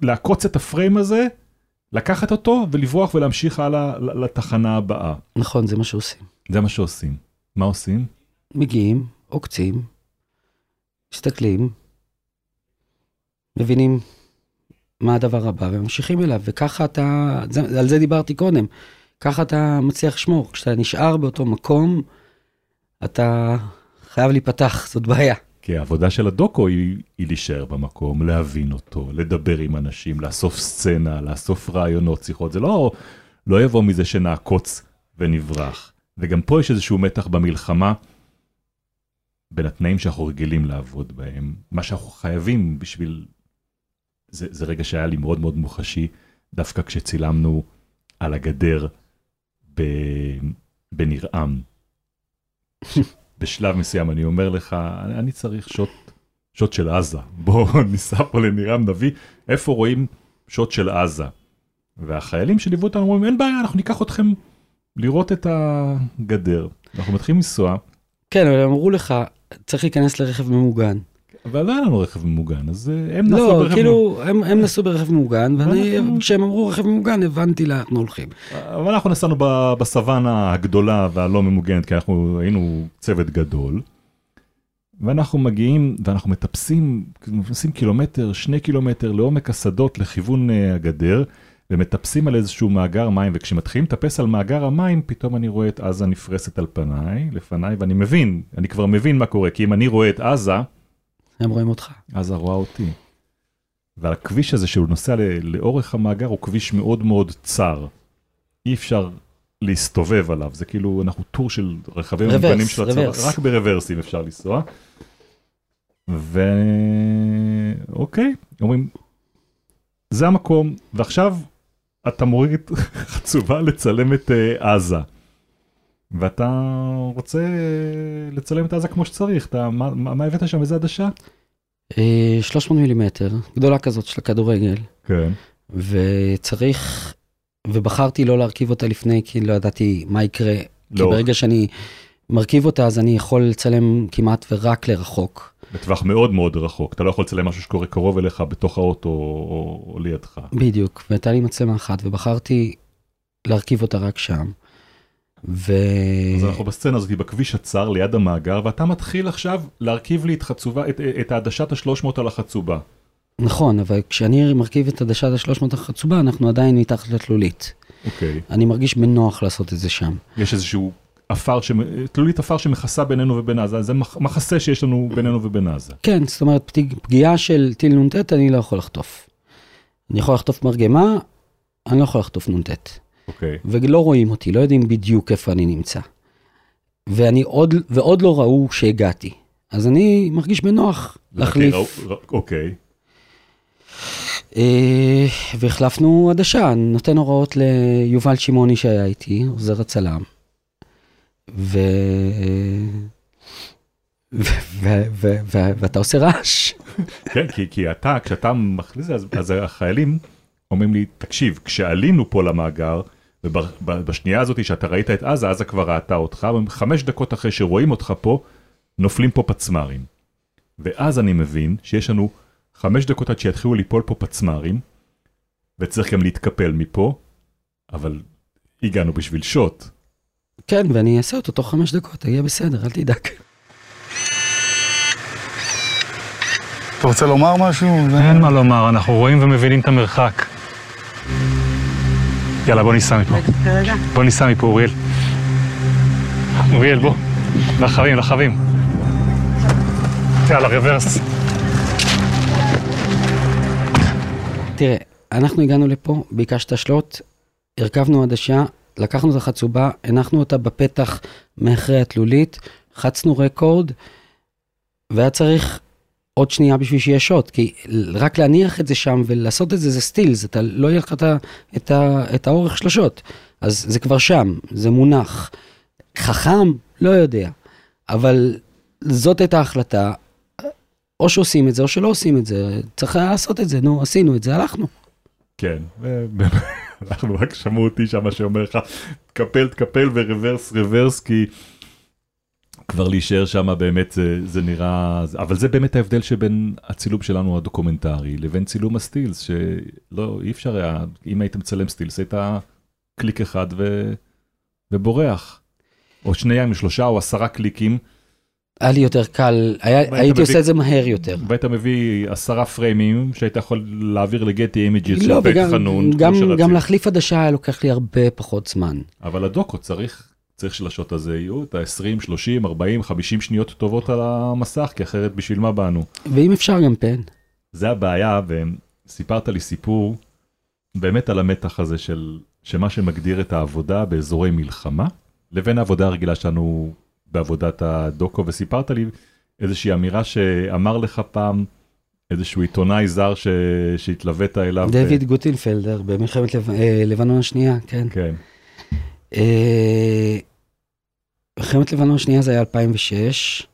S2: לעקוץ את הפריים הזה, לקחת אותו ולברוח ולהמשיך הלאה לתחנה הבאה.
S1: נכון, זה מה שעושים.
S2: זה מה שעושים. מה עושים?
S1: מגיעים, עוקצים, מסתכלים, מבינים מה הדבר הבא וממשיכים אליו, וככה אתה, זה, על זה דיברתי קודם, ככה אתה מצליח לשמור. כשאתה נשאר באותו מקום, אתה חייב להיפתח, זאת בעיה.
S2: כי העבודה של הדוקו היא, היא להישאר במקום, להבין אותו, לדבר עם אנשים, לאסוף סצנה, לאסוף רעיונות, שיחות. זה לא, לא יבוא מזה שנעקוץ ונברח. וגם פה יש איזשהו מתח במלחמה בין התנאים שאנחנו רגילים לעבוד בהם. מה שאנחנו חייבים בשביל... זה, זה רגע שהיה לי מאוד מאוד מוחשי, דווקא כשצילמנו על הגדר ב, בניר-עם. בשלב מסוים אני אומר לך, אני, אני צריך שוט, שוט של עזה. בוא ניסע פה לנירם נביא, איפה רואים שוט של עזה? והחיילים שליוו אותנו אומרים, אין בעיה, אנחנו ניקח אתכם לראות את הגדר. אנחנו מתחילים לנסוע,
S1: כן, אבל אמרו לך, צריך להיכנס לרכב ממוגן.
S2: אבל לא היה לנו רכב ממוגן, אז אה, הם נסעו
S1: לא,
S2: ברכב
S1: כאילו, הם, הם נסעו ברכב ממוגן, ואני, כשהם אמרו רכב ממוגן, הבנתי לאן הולכים.
S2: אבל אנחנו נסענו ב- בסוואנה הגדולה והלא ממוגנת, כי אנחנו היינו צוות גדול. ואנחנו מגיעים ואנחנו מטפסים, נכנסים קילומטר, שני קילומטר לעומק השדות לכיוון אה, הגדר, ומטפסים על איזשהו מאגר מים, וכשמתחילים לטפס על מאגר המים, פתאום אני רואה את עזה נפרסת על פניי, לפניי, ואני מבין, אני כבר מבין מה קורה, כי אם אני רואה את עזה,
S1: הם רואים אותך.
S2: עזה רואה אותי. והכביש הזה שהוא נוסע לאורך המאגר הוא כביש מאוד מאוד צר. אי אפשר להסתובב עליו, זה כאילו אנחנו טור של רכבים
S1: רוורס,
S2: ממוגנים של הצבא. רק ברוורסים אפשר לנסוע. ואוקיי, אומרים, זה המקום, ועכשיו אתה מוריד חצובה לצלם את אה, עזה. ואתה רוצה אה, לצלם את עזה כמו שצריך, אתה, מה, מה הבאת שם, איזה עדשה?
S1: אה, 300 מילימטר, גדולה כזאת של הכדורגל,
S2: כן.
S1: וצריך, ובחרתי לא להרכיב אותה לפני, כי לא ידעתי מה יקרה. כי
S2: לא.
S1: ברגע שאני מרכיב אותה, אז אני יכול לצלם כמעט ורק לרחוק.
S2: בטווח מאוד מאוד רחוק, אתה לא יכול לצלם משהו שקורה קרוב אליך בתוך האוטו או, או לידך.
S1: בדיוק, והייתה לי מצלמה אחת, ובחרתי להרכיב אותה רק שם. ו...
S2: אז אנחנו בסצנה הזאת בכביש הצר ליד המאגר, ואתה מתחיל עכשיו להרכיב לי את חצובה, את, את העדשת ה-300 על החצובה.
S1: נכון, אבל כשאני מרכיב את עדשת ה-300 החצובה, אנחנו עדיין מתחת לתלולית.
S2: אוקיי.
S1: אני מרגיש בנוח לעשות את זה שם.
S2: יש איזשהו עפר, תלולית עפר שמכסה בינינו ובין עזה, זה מח- מחסה שיש לנו בינינו ובין עזה.
S1: כן, זאת אומרת, פגיעה של טיל נ"ט אני לא יכול לחטוף. אני יכול לחטוף מרגמה, אני לא יכול לחטוף נ"ט.
S2: אוקיי.
S1: ולא רואים אותי, לא יודעים בדיוק איפה אני נמצא. ואני עוד, ועוד לא ראו שהגעתי. אז אני מרגיש בנוח להחליף.
S2: ראו- ר- אוקיי.
S1: אה, והחלפנו עדשה, נותן הוראות ליובל שמעוני שהיה איתי, עוזר הצלם. ו... ואתה עושה רעש.
S2: כן, כי, אתה, כשאתה מכניס אז, החיילים אומרים לי, תקשיב, כשעלינו פה למאגר, ובשנייה הזאת שאתה ראית את עזה, עזה כבר ראתה אותך, חמש דקות אחרי שרואים אותך פה, נופלים פה פצמ"רים. ואז אני מבין שיש לנו חמש דקות עד שיתחילו ליפול פה פצמ"רים, וצריך גם להתקפל מפה, אבל הגענו בשביל שוט.
S1: כן, ואני אעשה אותו תוך חמש דקות, יהיה בסדר, אל תדאג.
S5: אתה רוצה לומר משהו?
S6: אין מה לומר, אנחנו רואים ומבינים את המרחק. יאללה, בוא ניסע מפה. בוא ניסע מפה, אוריאל. אוריאל, בוא. לחבים, לחבים. יאללה, רוורס.
S1: תראה, אנחנו הגענו לפה, ביקשת שלוט, הרכבנו עדשה, לקחנו את החצובה, הנחנו אותה בפתח מאחרי התלולית, חצנו רקורד, והיה צריך עוד שנייה בשביל שיהיה שוט, כי רק להניח את זה שם ולעשות את זה זה סטילס, אתה לא יהיה לך את, ה- את, ה- את האורך של השוט, אז זה כבר שם, זה מונח. חכם? לא יודע, אבל זאת הייתה ההחלטה. או שעושים את זה או שלא עושים את זה. צריך לעשות את זה, נו, עשינו את זה, הלכנו.
S2: כן, ובאמת, אנחנו רק שמעו אותי שם שאומר לך, תקפל, תקפל ורוורס, רוורס, כי כבר להישאר שם באמת זה, זה נראה, אבל זה באמת ההבדל שבין הצילום שלנו הדוקומנטרי לבין צילום הסטילס, שלא, אי אפשר היה, אם היית מצלם סטילס, היית קליק אחד ו, ובורח. או שניים, שלושה או עשרה קליקים,
S1: היה לי יותר קל, היה, הייתי
S2: מביא-
S1: עושה את זה מהר יותר.
S2: והיית מביא עשרה פריימים שהיית יכול להעביר לגטי אימג'יס
S1: לא, וגם
S2: חנון,
S1: גם. גם להחליף עדשה היה לוקח לי הרבה פחות זמן.
S2: אבל הדוקו צריך, צריך שלשוט הזה יהיו את ה-20, 30, 40, 50 שניות טובות על המסך, כי אחרת בשביל מה באנו.
S1: ואם אפשר גם פן.
S2: זה הבעיה, וסיפרת לי סיפור באמת על המתח הזה של שמה שמגדיר את העבודה באזורי מלחמה, לבין העבודה הרגילה שלנו בעבודת הדוקו, וסיפרת לי איזושהי אמירה שאמר לך פעם איזשהו עיתונאי זר ש... שהתלווית אליו.
S1: דויד גוטינפלדר במלחמת לב... אה, לבנון השנייה, כן.
S2: כן,
S1: אה, מלחמת לבנון השנייה זה היה 2006.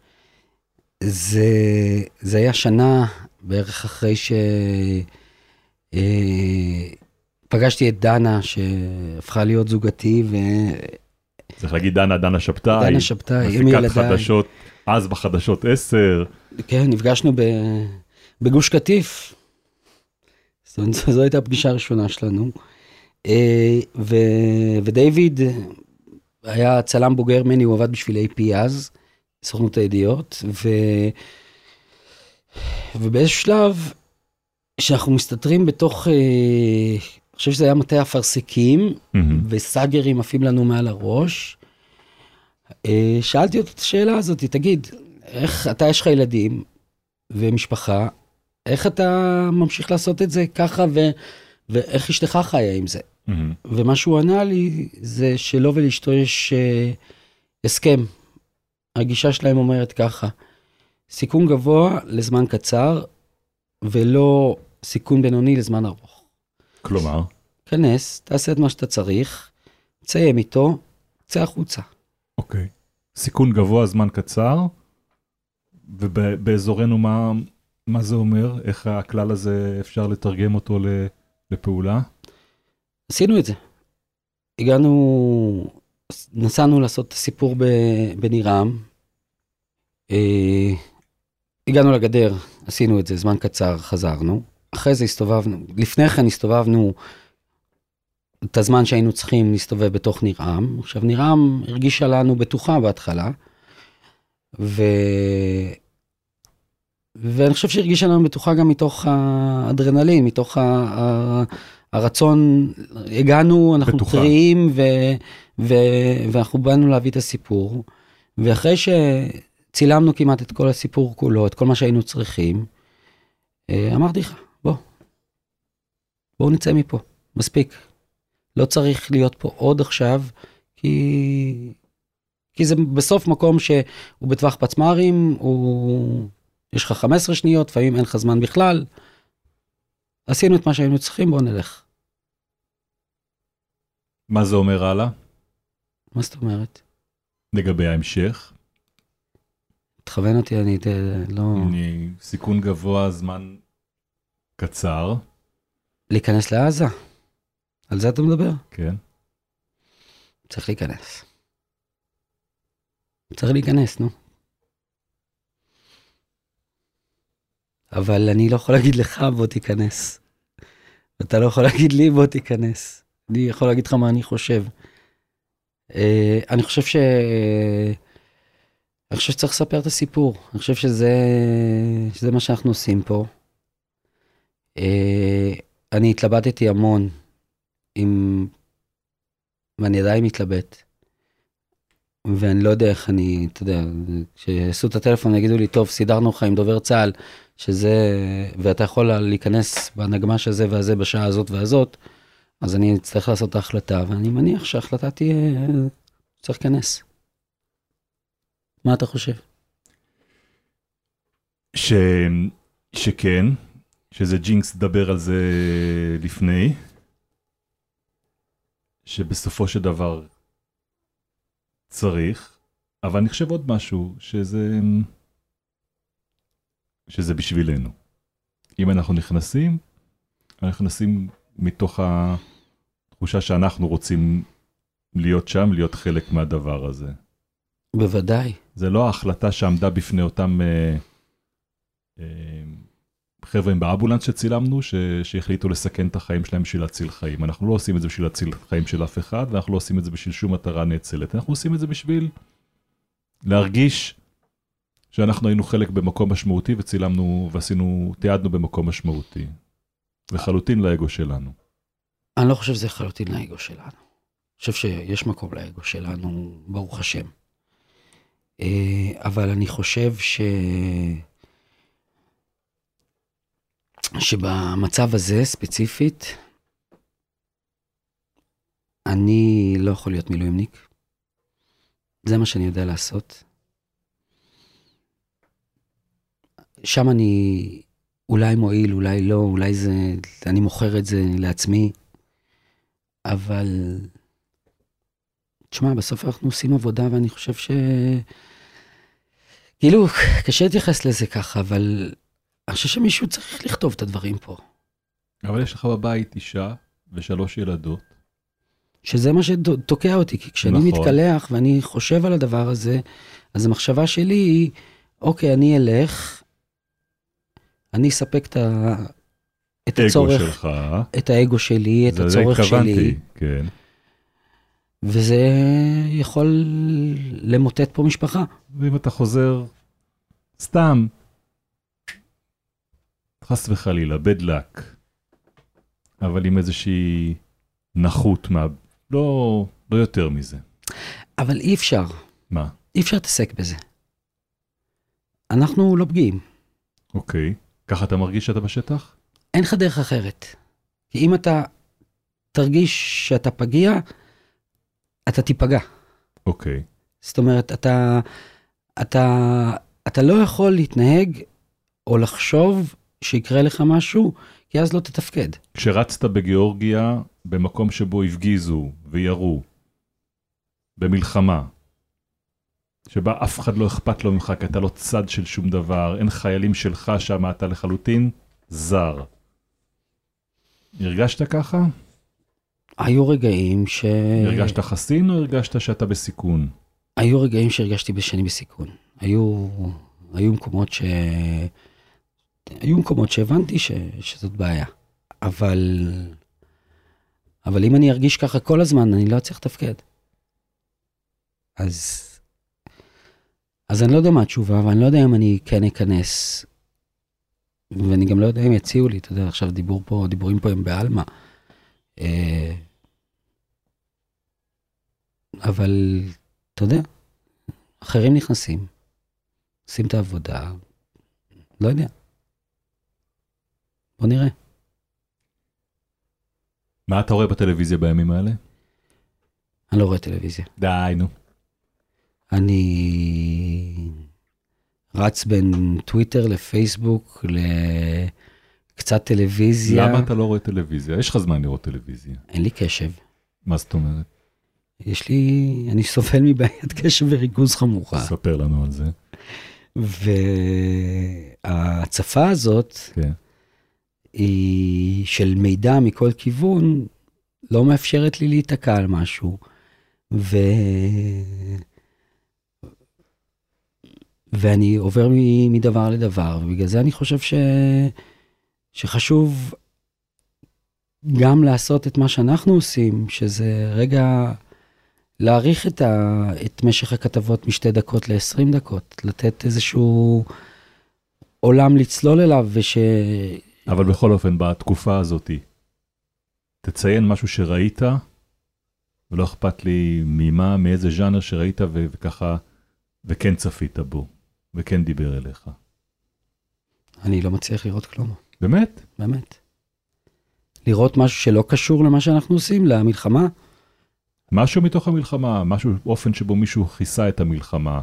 S1: זה, זה היה שנה בערך אחרי ש... אה, פגשתי את דנה שהפכה להיות זוגתי ו...
S2: צריך להגיד דנה, דנה שבתאי,
S1: דנה שבתאי, עם
S2: מפיקת
S1: ילדיי.
S2: חדשות, אז בחדשות 10,
S1: כן, נפגשנו ב... בגוש קטיף. זו, זו הייתה הפגישה הראשונה שלנו. אה, ו... ודייוויד היה צלם בוגר ממני, הוא עבד בשביל AP אז, סוכנות הידיעות, ו... ובאיזשהו שלב, שאנחנו מסתתרים בתוך, אה, אני חושב שזה היה מטה אפרסקים. וסאגרים עפים לנו מעל הראש. אה, שאלתי אותו את השאלה הזאת, תגיד, איך אתה, יש לך ילדים ומשפחה, איך אתה ממשיך לעשות את זה ככה, ו, ואיך אשתך חיה עם זה? ומה שהוא ענה לי, זה שלו ולאשתו יש אה, הסכם. הגישה שלהם אומרת ככה, סיכון גבוה לזמן קצר, ולא סיכון בינוני לזמן ארוך.
S2: כלומר,
S1: כנס, תעשה את מה שאתה צריך, תסיים איתו, צא החוצה.
S2: אוקיי. סיכון גבוה, זמן קצר, ובאזורנו מה, מה זה אומר? איך הכלל הזה אפשר לתרגם אותו לפעולה?
S1: עשינו את זה. הגענו, נסענו לעשות את הסיפור בנירם. אה, הגענו לגדר, עשינו את זה, זמן קצר, חזרנו. אחרי זה הסתובבנו, לפני כן הסתובבנו את הזמן שהיינו צריכים להסתובב בתוך נירם. עכשיו, נירם הרגישה לנו בטוחה בהתחלה, ו... ואני חושב שהרגישה לנו בטוחה גם מתוך האדרנלין, מתוך ה... הרצון, הגענו, אנחנו
S2: בטוחה.
S1: טריים, ו... ו... ואנחנו באנו להביא את הסיפור. ואחרי שצילמנו כמעט את כל הסיפור כולו, את כל מה שהיינו צריכים, אה, אמרתי לך, בואו נצא מפה, מספיק. לא צריך להיות פה עוד עכשיו, כי, כי זה בסוף מקום שהוא בטווח פצמ"רים, הוא... יש לך 15 שניות, לפעמים אין לך זמן בכלל. עשינו את מה שהיינו צריכים, בואו נלך.
S2: מה זה אומר הלאה?
S1: מה זאת אומרת?
S2: לגבי ההמשך?
S1: תכוון אותי, אני לא...
S2: אני, סיכון גבוה, זמן קצר,
S1: להיכנס לעזה? על זה אתה מדבר?
S2: כן.
S1: צריך להיכנס. צריך להיכנס, נו. אבל אני לא יכול להגיד לך בוא תיכנס. ואתה לא יכול להגיד לי בוא תיכנס. אני יכול להגיד לך מה אני חושב. אה, אני חושב ש... אני חושב שצריך לספר את הסיפור. אני חושב שזה, שזה מה שאנחנו עושים פה. אה, אני התלבטתי המון עם... ואני עדיין מתלבט. ואני לא יודע איך אני, אתה יודע, כשיעשו את הטלפון יגידו לי, טוב, סידרנו לך עם דובר צה"ל, שזה, ואתה יכול להיכנס בנגמ"ש הזה והזה בשעה הזאת והזאת, אז אני אצטרך לעשות את ההחלטה, ואני מניח שההחלטה תהיה, צריך להיכנס. מה אתה חושב?
S2: ש... שכן, שזה ג'ינקס לדבר על זה לפני, שבסופו של דבר צריך, אבל אני חושב עוד משהו, שזה... שזה בשבילנו. אם אנחנו נכנסים, אנחנו נכנסים מתוך התחושה שאנחנו רוצים להיות שם, להיות חלק מהדבר הזה.
S1: בוודאי.
S2: זה לא ההחלטה שעמדה בפני אותם אה, אה, חבר'ה באמבולנס שצילמנו, ש, שהחליטו לסכן את החיים שלהם בשביל להציל חיים. אנחנו לא עושים את זה בשביל להציל חיים של אף אחד, ואנחנו לא עושים את זה בשביל שום מטרה נאצלת. אנחנו עושים את זה בשביל להרגיש שאנחנו היינו חלק במקום משמעותי וצילמנו ועשינו, תיעדנו במקום משמעותי. לחלוטין לאגו שלנו.
S1: אני לא חושב שזה לחלוטין לאגו שלנו. אני חושב שיש מקום לאגו שלנו, ברוך השם. אה, אבל אני חושב ש... שבמצב הזה ספציפית, אני לא יכול להיות מילואימניק. זה מה שאני יודע לעשות. שם אני אולי מועיל, אולי לא, אולי זה, אני מוכר את זה לעצמי, אבל... תשמע, בסוף אנחנו עושים עבודה ואני חושב ש... כאילו, קשה להתייחס לזה ככה, אבל אני חושב שמישהו צריך לכתוב את הדברים פה.
S2: אבל יש לך בבית אישה ושלוש ילדות.
S1: שזה מה שתוקע אותי, כי כשאני
S2: נכון.
S1: מתקלח ואני חושב על הדבר הזה, אז המחשבה שלי היא, אוקיי, אני אלך, אני אספק את, ה... את הצורך,
S2: שלך.
S1: את האגו שלי, את הצורך
S2: התכוונתי,
S1: שלי,
S2: כן.
S1: וזה יכול למוטט פה משפחה.
S2: ואם אתה חוזר, סתם, חס וחלילה, bad luck, אבל עם איזושהי נכות, מה... לא, לא יותר מזה.
S1: אבל אי אפשר,
S2: מה?
S1: אי אפשר להתעסק בזה. אנחנו לא פגיעים,
S2: אוקיי. ככה אתה מרגיש שאתה בשטח?
S1: אין לך דרך אחרת. כי אם אתה תרגיש שאתה פגיע, אתה תיפגע.
S2: אוקיי.
S1: זאת אומרת, אתה, אתה, אתה לא יכול להתנהג או לחשוב שיקרה לך משהו, כי אז לא תתפקד.
S2: כשרצת בגיאורגיה, במקום שבו הפגיזו וירו, במלחמה, שבה אף אחד לא אכפת לו ממך, כי אתה לא צד של שום דבר, אין חיילים שלך שם, אתה לחלוטין זר. הרגשת ככה?
S1: היו רגעים ש...
S2: הרגשת חסין או הרגשת שאתה בסיכון?
S1: היו רגעים שהרגשתי שאני בסיכון. היו, היו מקומות ש... היו מקומות שהבנתי ש... שזאת בעיה. אבל... אבל אם אני ארגיש ככה כל הזמן, אני לא אצליח לתפקד. אז... אז אני לא יודע מה התשובה, ואני לא יודע אם אני כן אכנס. ואני גם לא יודע אם יציעו לי, אתה יודע, עכשיו דיבור פה, דיבורים פה הם בעלמא. אה, אבל, אתה יודע, אחרים נכנסים, עושים את העבודה, לא יודע. בוא נראה.
S2: מה אתה רואה בטלוויזיה בימים האלה?
S1: אני לא רואה טלוויזיה.
S2: די, נו.
S1: אני רץ בין טוויטר לפייסבוק, לקצת טלוויזיה.
S2: למה אתה לא רואה טלוויזיה? יש לך זמן לראות טלוויזיה.
S1: אין לי קשב.
S2: מה זאת אומרת?
S1: יש לי, אני סובל מבעיית קשב וריכוז חמורה.
S2: ספר לנו על זה.
S1: וההצפה הזאת
S2: כן.
S1: היא של מידע מכל כיוון, לא מאפשרת לי להיתקע על משהו. ו... ואני עובר מדבר לדבר, ובגלל זה אני חושב ש... שחשוב גם לעשות את מה שאנחנו עושים, שזה רגע להאריך את, ה... את משך הכתבות משתי דקות ל-20 דקות, לתת איזשהו עולם לצלול אליו, וש...
S2: אבל בכל אופן, בתקופה הזאת, תציין משהו שראית, ולא אכפת לי ממה, מאיזה ז'אנר שראית, ו- וככה, וכן צפית בו, וכן דיבר אליך.
S1: אני לא מצליח לראות כלום,
S2: באמת?
S1: באמת. לראות משהו שלא קשור למה שאנחנו עושים, למלחמה,
S2: משהו מתוך המלחמה, משהו, אופן שבו מישהו כיסה את המלחמה,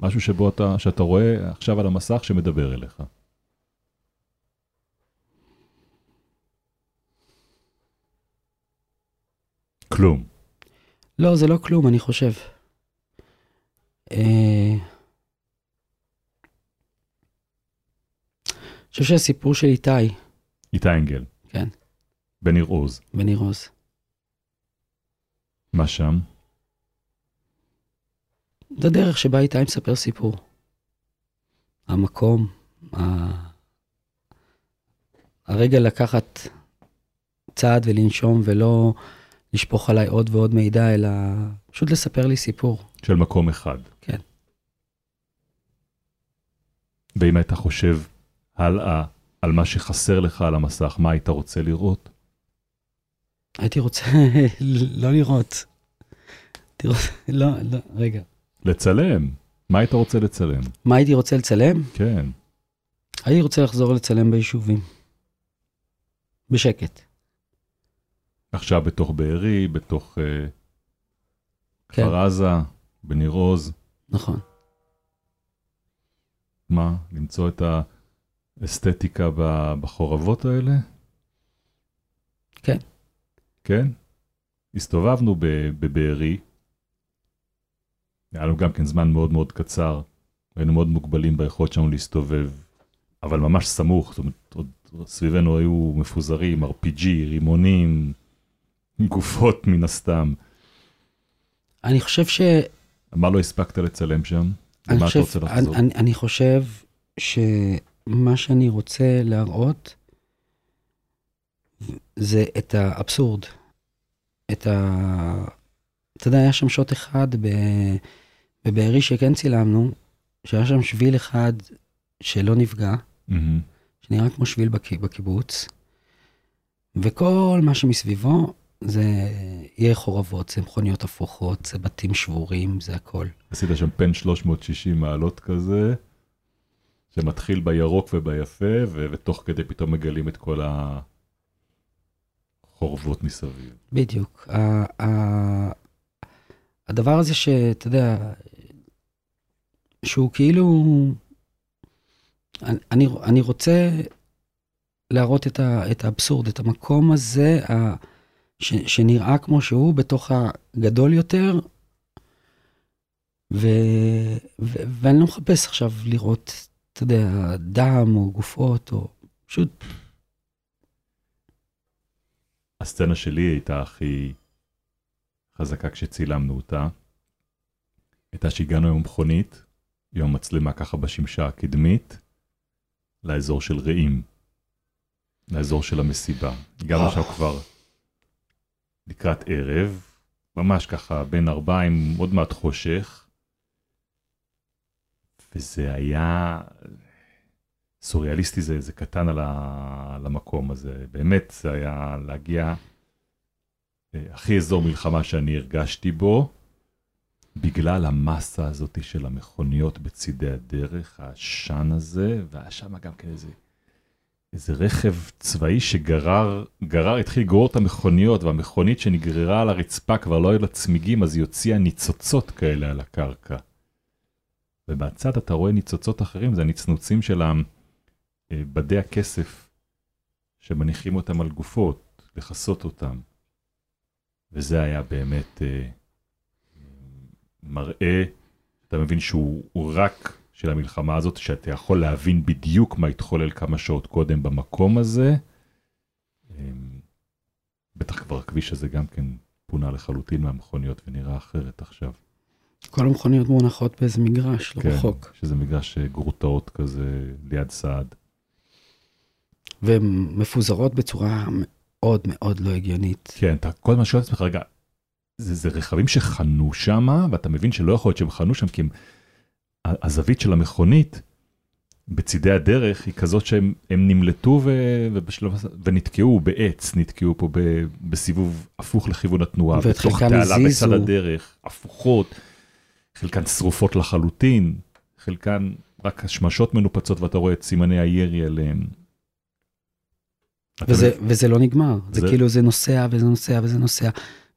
S2: משהו שבו אתה, שאתה רואה עכשיו על המסך שמדבר אליך. כלום.
S1: לא, זה לא כלום, אני חושב. אה, אני חושב שהסיפור של איתי,
S2: איתי אנגל.
S1: כן.
S2: בניר עוז.
S1: בניר עוז,
S2: מה שם?
S1: זה הדרך שבה איתי מספר סיפור. המקום, ה- הרגע לקחת צעד ולנשום ולא לשפוך עליי עוד ועוד מידע, אלא פשוט לספר לי סיפור.
S2: של מקום אחד.
S1: כן.
S2: ואם היית חושב הלאה על מה שחסר לך על המסך, מה היית רוצה לראות?
S1: הייתי רוצה לא לראות. תראו, לא, לא, רגע.
S2: לצלם. מה היית רוצה לצלם?
S1: מה הייתי רוצה לצלם?
S2: כן.
S1: הייתי רוצה לחזור לצלם ביישובים. בשקט.
S2: עכשיו בתוך בארי, בתוך uh,
S1: כן.
S2: כפר עזה, בניר עוז.
S1: נכון.
S2: מה? למצוא את האסתטיקה בחורבות האלה?
S1: כן.
S2: כן? הסתובבנו בבארי. היה לנו גם כן זמן מאוד מאוד קצר. היינו מאוד מוגבלים ביכולת שלנו להסתובב, אבל ממש סמוך, זאת אומרת, עוד סביבנו היו מפוזרים, RPG, רימונים, גופות מן הסתם.
S1: אני חושב ש...
S2: מה לא הספקת לצלם שם?
S1: חושב,
S2: אתה רוצה לחזור?
S1: אני, אני, אני חושב שמה שאני רוצה להראות זה את האבסורד. את ה... אתה יודע, היה שם שוט אחד ב... בבארי שכן צילמנו, שהיה שם שביל אחד שלא נפגע,
S2: מהמם.
S1: שנראה כמו שביל בק... בקיבוץ, וכל מה שמסביבו זה יהיה חורבות, זה מכוניות הפוכות, זה בתים שבורים, זה הכל.
S2: עשית שם פן 360 מעלות כזה, שמתחיל בירוק וביפה, ו- ותוך כדי פתאום מגלים את כל החורבות מסביב.
S1: בדיוק. ה- ה- הדבר הזה שאתה יודע, שהוא כאילו, אני, אני רוצה להראות את, ה, את האבסורד, את המקום הזה ה, ש, שנראה כמו שהוא בתוך הגדול יותר, ו, ו, ואני לא מחפש עכשיו לראות, אתה יודע, דם או גופות, או פשוט
S2: הסצנה שלי הייתה הכי חזקה כשצילמנו אותה. הייתה שהגענו עם מכונית, עם המצלמה ככה בשמשה הקדמית, לאזור של רעים, לאזור של המסיבה. הגענו עכשיו כבר לקראת ערב, ממש ככה בין ארבעים, עוד מעט חושך, וזה היה סוריאליסטי, זה, זה קטן על, ה, על המקום הזה. באמת, זה היה להגיע אה, הכי אזור מלחמה שאני הרגשתי בו, בגלל המסה הזאת של המכוניות בצידי הדרך, העשן הזה, והיה שם גם כן איזה, איזה רכב צבאי שגרר, גרר, התחיל לגרור את המכוניות, והמכונית שנגררה על הרצפה כבר לא היו לה צמיגים, אז היא הוציאה ניצוצות כאלה על הקרקע. ובצד אתה רואה ניצוצות אחרים, זה הנצנוצים של אה, בדי הכסף שמניחים אותם על גופות, לכסות אותם. וזה היה באמת אה, מראה, אתה מבין שהוא הוא רק של המלחמה הזאת, שאתה יכול להבין בדיוק מה התחולל כמה שעות קודם במקום הזה. אה, בטח כבר הכביש הזה גם כן פונה לחלוטין מהמכוניות ונראה אחרת עכשיו.
S1: כל המכוניות מונחות באיזה מגרש, לא
S2: כן,
S1: רחוק.
S2: שזה מגרש אה, גרוטאות כזה ליד סעד.
S1: והן מפוזרות בצורה מאוד מאוד לא הגיונית.
S2: כן, אתה כל הזמן שואל את עצמך, רגע, זה, זה רכבים שחנו שם, ואתה מבין שלא יכול להיות שהם חנו שם, כי הם, הזווית של המכונית בצידי הדרך היא כזאת שהם הם נמלטו ו, ובשלב, ונתקעו בעץ, נתקעו פה ב, בסיבוב הפוך לכיוון התנועה, בתוך תעלה. בצד הדרך, הפוכות, חלקן שרופות לחלוטין, חלקן רק השמשות מנופצות ואתה רואה את סימני הירי עליהן.
S1: וזה,
S2: מבין?
S1: וזה לא נגמר. זה,
S2: זה-
S1: כאילו זה נוסע וזה נוסע וזה נוסע,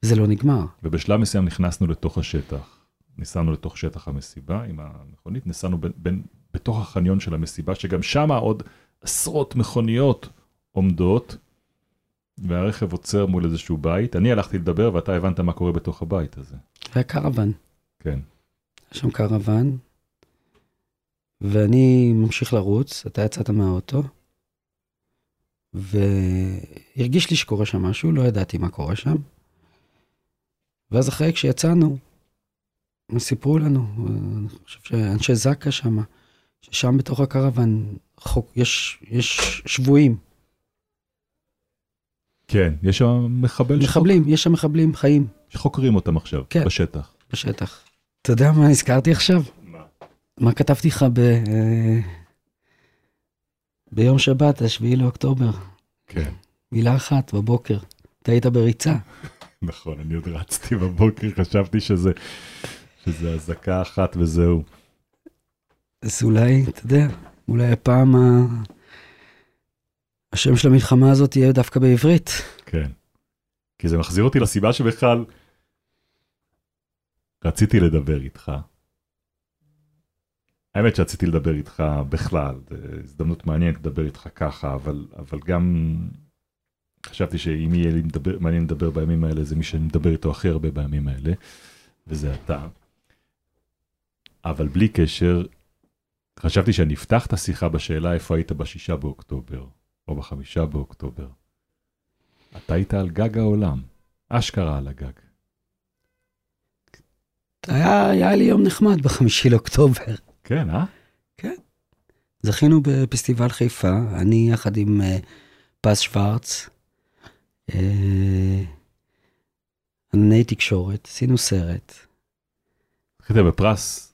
S1: וזה לא נגמר.
S2: ובשלב מסוים נכנסנו לתוך השטח. ניסענו לתוך שטח המסיבה עם המכונית, ניסענו בין, בין, בתוך החניון של המסיבה, שגם שם עוד עשרות מכוניות עומדות, והרכב עוצר מול איזשהו בית. אני הלכתי לדבר ואתה הבנת מה קורה בתוך הבית הזה.
S1: והקרוון,
S2: כן.
S1: יש שם קרוון, ואני ממשיך לרוץ, אתה יצאת מהאוטו, והרגיש לי שקורה שם משהו, לא ידעתי מה קורה שם. ואז אחרי כשיצאנו, הם סיפרו לנו, אני חושב שאנשי זק"א שם, ששם בתוך הקרוון חוק, יש, יש שבויים,
S2: כן, יש שם מחבל
S1: מחבלים, יש שם מחבלים חיים
S2: שחוק- שחוקרים אותם עכשיו,
S1: כן.
S2: בשטח.
S1: בשטח. אתה יודע מה נזכרתי עכשיו?
S2: מה?
S1: מה כתבתי לך ב... אה, ביום שבת, השביעי לאוקטובר?
S2: כן,
S1: מילה אחת בבוקר. אתה היית בריצה.
S2: נכון, אני עוד רצתי בבוקר, חשבתי שזה, שזה אזעקה אחת וזהו.
S1: אז אולי, אתה יודע, אולי הפעם ה... השם של המלחמה הזאת יהיה דווקא בעברית.
S2: כן. כי זה מחזיר אותי לסיבה שבכלל רציתי לדבר איתך. האמת שרציתי לדבר איתך בכלל, הזדמנות מעניינת לדבר איתך ככה, אבל, אבל גם חשבתי שאם יהיה לי מדבר, מעניין לדבר בימים האלה, זה מי שאני מדבר איתו הכי הרבה בימים האלה, וזה אתה. אבל בלי קשר, חשבתי שאני אפתח את השיחה בשאלה איפה היית בשישה באוקטובר, או בחמישה באוקטובר. אתה היית על גג העולם, אשכרה על הגג.
S1: היה, היה לי יום נחמד בחמישי לאוקטובר.
S2: כן, אה?
S1: זכינו בפסטיבל חיפה, אני יחד עם אה, פז שוורץ, ענני תקשורת, עשינו סרט.
S2: זכית בפרס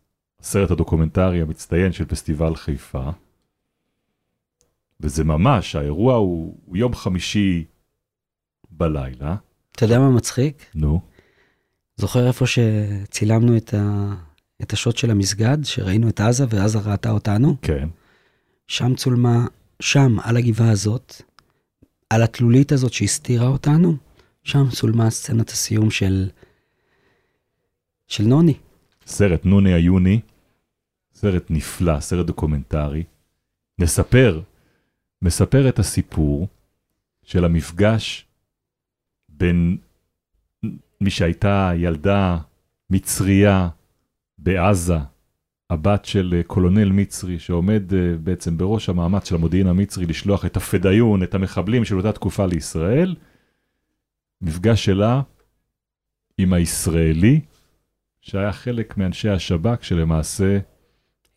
S2: הסרט הדוקומנטרי המצטיין של פסטיבל חיפה. וזה ממש, האירוע הוא, הוא יום חמישי בלילה.
S1: אתה יודע מה מצחיק?
S2: נו,
S1: זוכר איפה שצילמנו את, ה... את השוט של המסגד, שראינו את עזה ועזה ראתה אותנו?
S2: כן.
S1: שם צולמה, שם, על הגבעה הזאת, על התלולית הזאת שהסתירה אותנו, שם צולמה סצנת הסיום של, של נוני.
S2: סרט נוני היוני, סרט נפלא, סרט דוקומנטרי. מספר, מספר את הסיפור של המפגש בין מי שהייתה ילדה מצריה בעזה, הבת של אה, קולונל מצרי שעומד אה, בעצם בראש המאמץ של המודיעין המצרי לשלוח את הפדאיון, את המחבלים של אותה תקופה לישראל. מפגש שלה עם הישראלי, שהיה חלק מאנשי השב"כ שלמעשה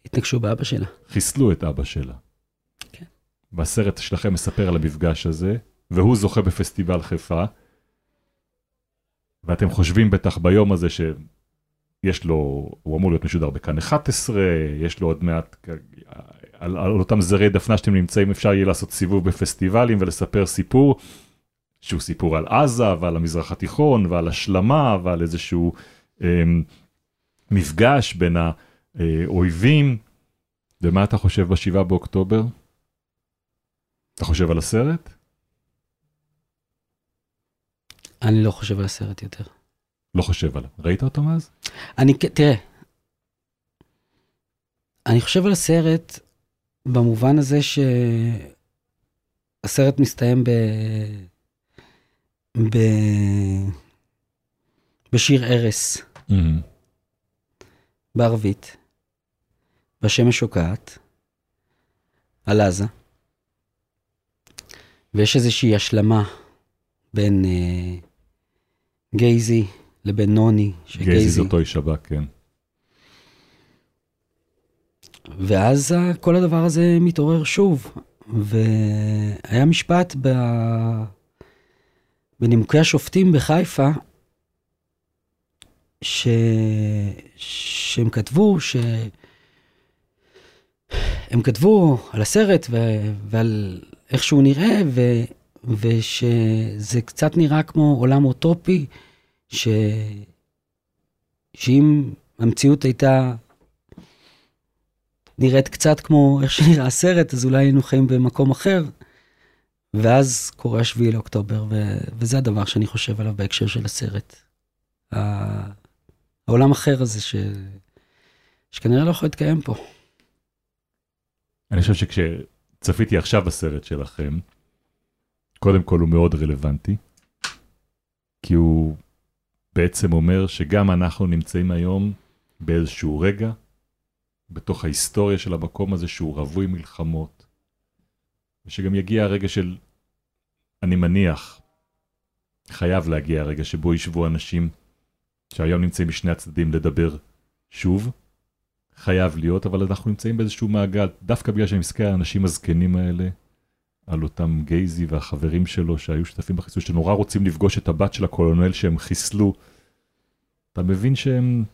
S1: התנגשו באבא שלה.
S2: חיסלו את אבא שלה.
S1: כן.
S2: והסרט שלכם מספר על המפגש הזה, והוא זוכה בפסטיבל חיפה, ואתם חושבים בטח ביום הזה שיש לו, הוא אמור להיות משודר בכאן 11, יש לו עוד מעט, על, על אותם זרי דפנה שאתם נמצאים, אפשר יהיה לעשות סיבוב בפסטיבלים ולספר סיפור, שהוא סיפור על עזה ועל המזרח התיכון ועל השלמה ועל איזשהו אה, מפגש בין האויבים. ומה אתה חושב בשבעה באוקטובר? אתה חושב על הסרט?
S1: אני לא חושב על הסרט יותר.
S2: לא חושב עליו. ראית אותו מאז?
S1: אני, תראה, אני חושב על הסרט במובן הזה שהסרט מסתיים ב... ב... בשיר ערש בערבית, והשמש שוקעת, על עזה, ויש איזושהי השלמה בין אה, גייזי לבין נוני,
S2: גייזי זה אותו איש שב"כ, כן.
S1: ואז כל הדבר הזה מתעורר שוב, והיה משפט ב... בנימוקי השופטים בחיפה, ש... שהם כתבו ש... הם כתבו על הסרט ו... ועל איך שהוא נראה, ו... ושזה קצת נראה כמו עולם אוטופי, ש... שאם המציאות הייתה נראית קצת כמו איך שנראה הסרט, אז אולי היינו חיים במקום אחר. ואז קורה השביעי לאוקטובר, ו- וזה הדבר שאני חושב עליו בהקשר של הסרט. העולם אחר הזה ש... שכנראה לא יכול להתקיים פה.
S2: אני חושב שכשצפיתי עכשיו בסרט שלכם, קודם כל הוא מאוד רלוונטי, כי הוא בעצם אומר שגם אנחנו נמצאים היום באיזשהו רגע, בתוך ההיסטוריה של המקום הזה שהוא רווי מלחמות, ושגם יגיע הרגע של, אני מניח, חייב להגיע הרגע שבו ישבו אנשים שהיום נמצאים משני הצדדים לדבר שוב, חייב להיות, אבל אנחנו נמצאים באיזשהו מעגל, דווקא בגלל שאני מסתכל על האנשים הזקנים האלה, על אותם גייזי והחברים שלו שהיו שותפים בחיסול, שנורא רוצים לפגוש את הבת של הקולונל שהם חיסלו. אתה מבין שהם,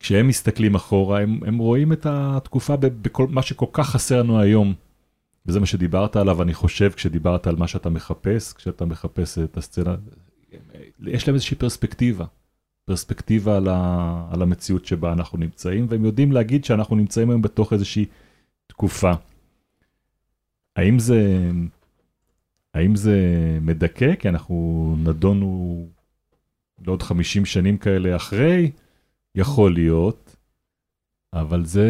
S2: כשהם מסתכלים אחורה, הם, הם רואים את התקופה בכל מה שכל כך חסר לנו היום. וזה מה שדיברת עליו, אני חושב, כשדיברת על מה שאתה מחפש, כשאתה מחפש את הסצנה, יש להם איזושהי פרספקטיבה. פרספקטיבה על, ה, על המציאות שבה אנחנו נמצאים, והם יודעים להגיד שאנחנו נמצאים היום בתוך איזושהי תקופה. האם זה, האם זה מדכא? כי אנחנו נדונו לעוד 50 שנים כאלה אחרי, יכול להיות, אבל זה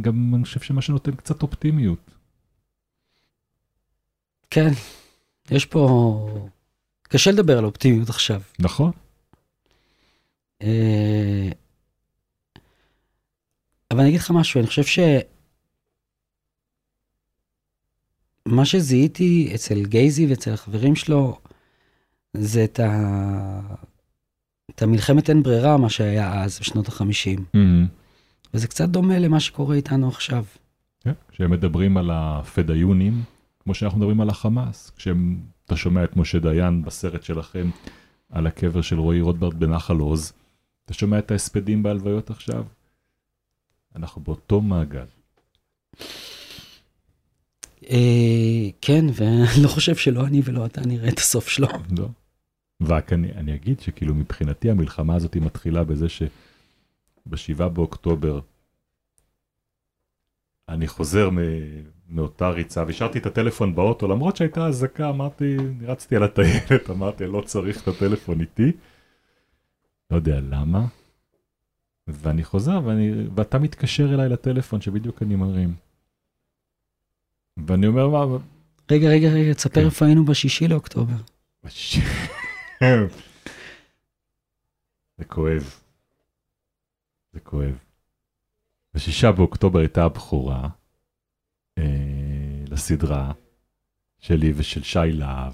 S2: גם, אני חושב שמה שנותן קצת אופטימיות.
S1: כן, יש פה... קשה לדבר על אופטימיות עכשיו.
S2: נכון.
S1: אה, אבל אני אגיד לך משהו, אני חושב ש... מה שזיהיתי אצל גייזי ואצל החברים שלו, זה את, ה... את המלחמת אין ברירה, מה שהיה אז, בשנות החמישים.
S2: Mm-hmm.
S1: וזה קצת דומה למה שקורה איתנו עכשיו.
S2: כן, כשהם מדברים על הפדאיונים, כמו שאנחנו מדברים על החמאס, כשאתה שומע את משה דיין בסרט שלכם על הקבר של רועי רוטברט בנחל עוז, אתה שומע את ההספדים בהלוויות עכשיו? אנחנו באותו מעגל.
S1: אה, כן, ואני לא חושב שלא אני ולא אתה נראה את הסוף שלו.
S2: לא. רק אני, אני אגיד שכאילו מבחינתי המלחמה הזאת היא מתחילה בזה שבשבעה באוקטובר אני חוזר מ, מאותה ריצה והשארתי את הטלפון באוטו למרות שהייתה אזעקה אמרתי רצתי על הטיילת אמרתי לא צריך את הטלפון איתי. לא יודע למה. ואני חוזר ואני, ואתה מתקשר אליי לטלפון שבדיוק אני מרים. ואני אומר מה...
S1: רגע, רגע, רגע, תספר
S2: כן.
S1: איפה היינו בשישי לאוקטובר.
S2: זה כואב. זה כואב. בשישה באוקטובר הייתה הבכורה אה, לסדרה שלי ושל שי להב,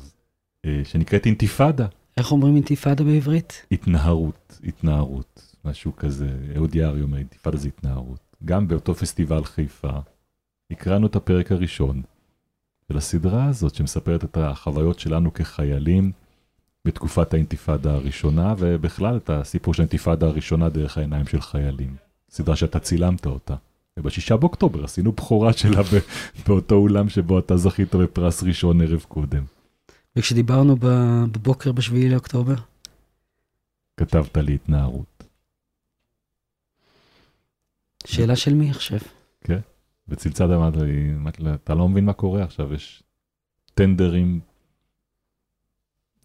S2: אה, שנקראת אינתיפאדה.
S1: איך אומרים אינתיפאדה בעברית?
S2: התנערות, התנערות, משהו כזה. אהוד יערי אומר, אינתיפאדה זה התנערות. גם באותו פסטיבל חיפה, הקראנו את הפרק הראשון של הסדרה הזאת, שמספרת את החוויות שלנו כחיילים בתקופת האינתיפאדה הראשונה, ובכלל את הסיפור של האינתיפאדה הראשונה דרך העיניים של חיילים. סדרה שאתה צילמת אותה. ובשישה באוקטובר עשינו בכורה שלה באותו אולם שבו אתה זכית בפרס ראשון ערב קודם.
S1: וכשדיברנו בבוקר בשביעי לאוקטובר?
S2: כתבת לי התנערות.
S1: שאלה של מי עכשיו?
S2: וצלצלת אמרת לי, אתה לא מבין מה קורה עכשיו, יש טנדרים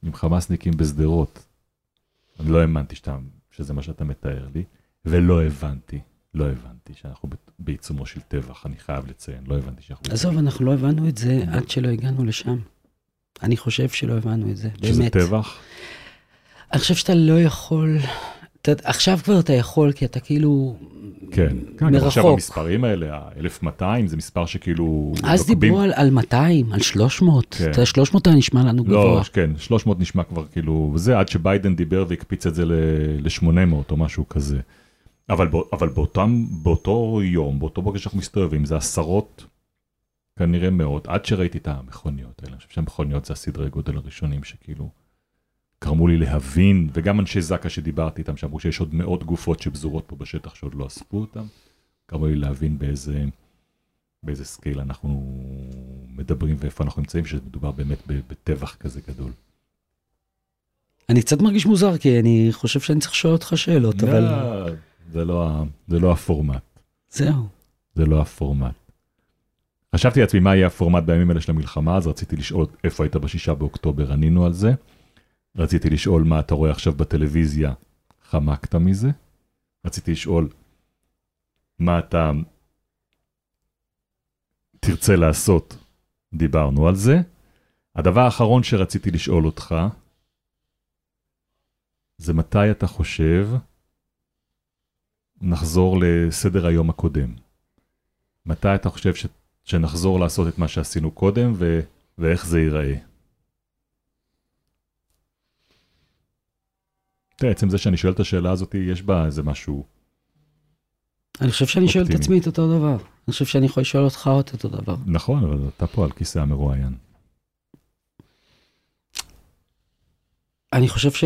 S2: עם חמאסניקים בשדרות. אני לא האמנתי שאתה, שזה מה שאתה מתאר לי, ולא הבנתי, לא הבנתי שאנחנו בעיצומו של טבח, אני חייב לציין, לא הבנתי שאנחנו...
S1: עזוב, אנחנו לא הבנו את זה עד שלא הגענו לשם. אני חושב שלא הבנו את זה,
S2: שזה
S1: באמת.
S2: טבח?
S1: אני חושב שאתה לא יכול... אתה, עכשיו כבר אתה יכול, כי אתה כאילו
S2: כן. כן, גם עכשיו
S1: מרחוק.
S2: המספרים האלה, ה-1200 זה מספר שכאילו...
S1: אז
S2: נוקבים-
S1: דיברו על, על 200, על 300.
S2: כן.
S1: אתה יודע, 300 היה נשמע לנו
S2: לא,
S1: גבוה.
S2: כן, 300 נשמע כבר כאילו, זה עד שביידן דיבר והקפיץ את זה ל-800 או משהו כזה. אבל, אבל באותם, באותו יום, באותו בוקר שאנחנו מסתובבים, זה עשרות, כנראה מאות, עד שראיתי את המכוניות האלה. אני חושב שהמכוניות זה הסדרי גודל הראשונים שכאילו גרמו לי להבין, וגם אנשי זק"א שדיברתי איתם, שאמרו שיש עוד מאות גופות שפזורות פה בשטח שעוד לא אספו אותם, גרמו לי להבין באיזה, באיזה scale אנחנו מדברים ואיפה אנחנו נמצאים, שמדובר באמת בטבח כזה גדול.
S1: אני קצת מרגיש מוזר, כי אני חושב שאני צריך לשאול אותך שאלות, אבל
S2: לא, זה לא, זה לא הפורמט,
S1: זהו.
S2: זה לא הפורמט. חשבתי לעצמי מה יהיה הפורמט בימים האלה של המלחמה, אז רציתי לשאול איפה היית בשישה באוקטובר, ענינו על זה. רציתי לשאול מה אתה רואה עכשיו בטלוויזיה, חמקת מזה. רציתי לשאול מה אתה תרצה לעשות, דיברנו על זה. הדבר האחרון שרציתי לשאול אותך, זה מתי אתה חושב נחזור לסדר היום הקודם? מתי אתה חושב ש... שנחזור לעשות את מה שעשינו קודם, ו... ואיך זה ייראה? תראה, עצם זה שאני שואל את השאלה הזאת, יש בה איזה משהו...
S1: אני חושב שאני שואל את. עצמי את אותו דבר. אני חושב שאני יכול לשאול אותך עוד אותו דבר.
S2: נכון, אבל אתה פה על כיסא המרואיין.
S1: אני חושב ש...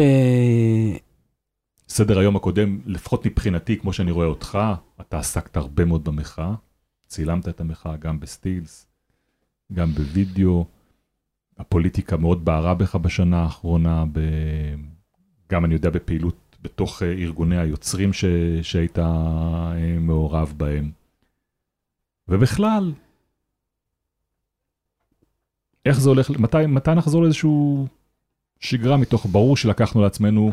S2: סדר היום הקודם, לפחות מבחינתי, כמו שאני רואה אותך, אתה עסקת הרבה מאוד במחאה, צילמת את המחאה גם בסטילס, גם בווידאו, הפוליטיקה מאוד בערה בך בשנה האחרונה, ב... גם אני יודע בפעילות בתוך אה, ארגוני היוצרים ש... שהיית אה, מעורב בהם. ובכלל, איך זה הולך, מתי, מתי נחזור לאיזשהו שגרה מתוך, ברור שלקחנו לעצמנו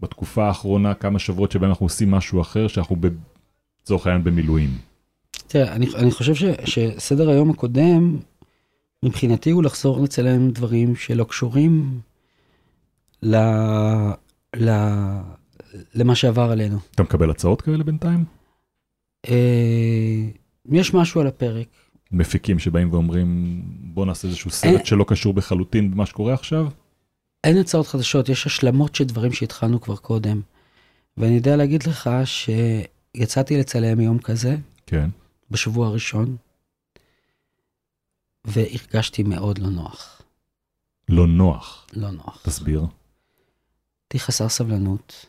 S2: בתקופה האחרונה כמה שבועות שבהם אנחנו עושים משהו אחר, שאנחנו לצורך העניין במילואים.
S1: תראה, אני, אני חושב ש, שסדר היום הקודם, מבחינתי הוא לחזור לצלם דברים שלא קשורים ל, ל, למה שעבר עלינו.
S2: אתה מקבל הצעות כאלה בינתיים?
S1: אה, יש משהו על הפרק.
S2: מפיקים שבאים ואומרים, בוא נעשה איזשהו סרט
S1: אה.
S2: שלא קשור לחלוטין במה שקורה עכשיו?
S1: אין הצעות חדשות, יש השלמות של דברים שהתחלנו כבר קודם. ואני יודע להגיד לך שיצאתי לצלם יום כזה,
S2: כן.
S1: בשבוע הראשון, והרגשתי מאוד לא נוח.
S2: לא נוח.
S1: לא נוח.
S2: תסביר.
S1: הייתי חסר סבלנות,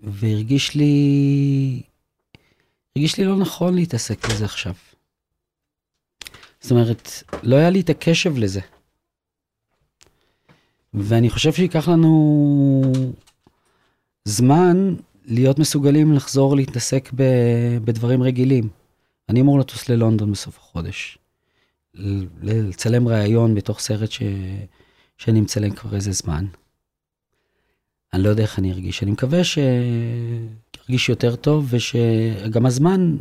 S1: והרגיש לי, הרגיש לי לא נכון להתעסק בזה עכשיו. זאת אומרת, לא היה לי את הקשב לזה. ואני חושב שייקח לנו זמן להיות מסוגלים לחזור להתעסק ב, בדברים רגילים. אני אמור לטוס ללונדון בסוף החודש. לצלם ראיון בתוך סרט ש... שאני מצלם כבר איזה זמן. אני לא יודע איך אני ארגיש. אני מקווה שארגיש יותר טוב ושגם הזמן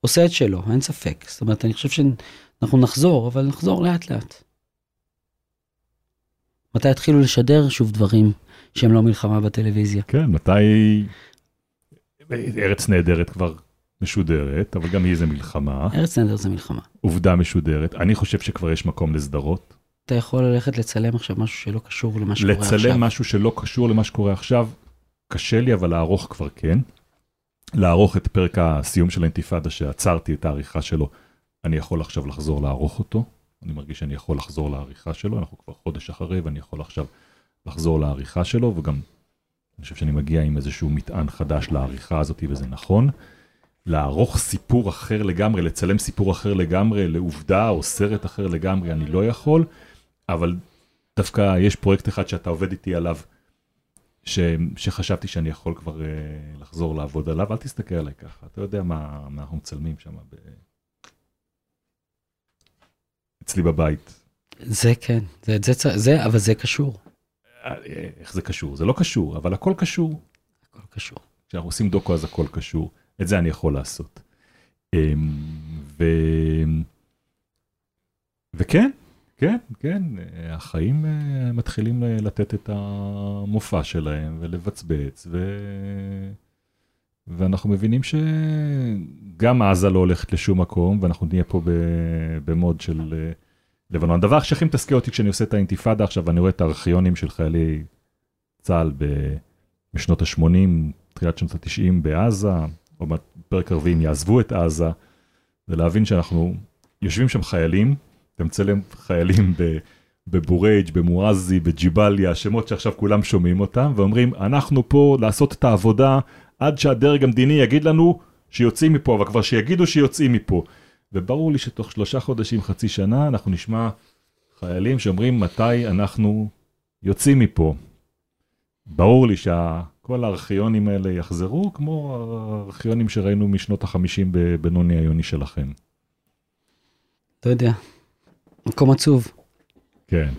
S1: עושה את שלו, אין ספק. זאת אומרת, אני חושב שאנחנו נחזור, אבל נחזור לאט לאט. מתי יתחילו לשדר שוב דברים שהם לא מלחמה בטלוויזיה?
S2: כן, מתי... ארץ נהדרת כבר משודרת, אבל גם היא זה מלחמה.
S1: ארץ נהדר זה מלחמה.
S2: עובדה משודרת. אני חושב שכבר יש מקום לסדרות.
S1: אתה יכול ללכת לצלם עכשיו משהו שלא קשור למה שקורה עכשיו.
S2: לצלם משהו שלא קשור למה שקורה עכשיו, קשה לי, אבל לערוך כבר כן. לערוך את פרק הסיום של האינתיפאדה שעצרתי את העריכה שלו, אני יכול עכשיו לחזור לערוך אותו. אני מרגיש שאני יכול לחזור לעריכה שלו, אנחנו כבר חודש אחרי ואני יכול עכשיו לחזור לעריכה שלו, וגם אני חושב שאני מגיע עם איזשהו מטען חדש לעריכה הזאת, וזה נכון. לערוך סיפור אחר לגמרי, לצלם סיפור אחר לגמרי, לעובדה או סרט אחר לגמרי, אני לא יכול, אבל דווקא יש פרויקט אחד שאתה עובד איתי עליו, ש, שחשבתי שאני יכול כבר uh, לחזור לעבוד עליו, אל תסתכל עליי ככה, אתה יודע מה, מה אנחנו מצלמים שם ב... אצלי בבית.
S1: זה כן, זה, זה, זה, אבל זה קשור.
S2: אה, איך זה קשור? זה לא קשור, אבל הכל קשור.
S1: הכל קשור.
S2: כשאנחנו עושים דוקו אז הכל קשור, את זה אני יכול לעשות. אמ, ו... וכן, כן, כן, החיים אה, מתחילים אה, לתת את המופע שלהם ולבצבץ, ו... ואנחנו מבינים שגם עזה לא הולכת לשום מקום, ואנחנו נהיה פה. במוד של לבנון. הדבר שהכי מתסכל אותי כשאני עושה את האינתיפאדה עכשיו, ואני רואה את הארכיונים של חיילי צה"ל. בשנות ה-80, תחילת שנות ה-90 בעזה, או בפרק הרביעי הם יעזבו את עזה, ולהבין שאנחנו יושבים שם חיילים, אתה מצלם חיילים בבורייג', במואזי, בג'יבליה, שמות שעכשיו כולם שומעים אותם, ואומרים, אנחנו פה לעשות את העבודה עד שהדרג המדיני יגיד לנו שיוצאים מפה, אבל כבר שיגידו שיוצאים מפה. וברור לי שתוך שלושה חודשים, חצי שנה, אנחנו נשמע חיילים שאומרים מתי אנחנו יוצאים מפה. ברור לי שכל הארכיונים האלה יחזרו, כמו הארכיונים שראינו משנות החמישים בבינוני העיוני שלכם.
S1: לא יודע. מקום עצוב.
S2: כן.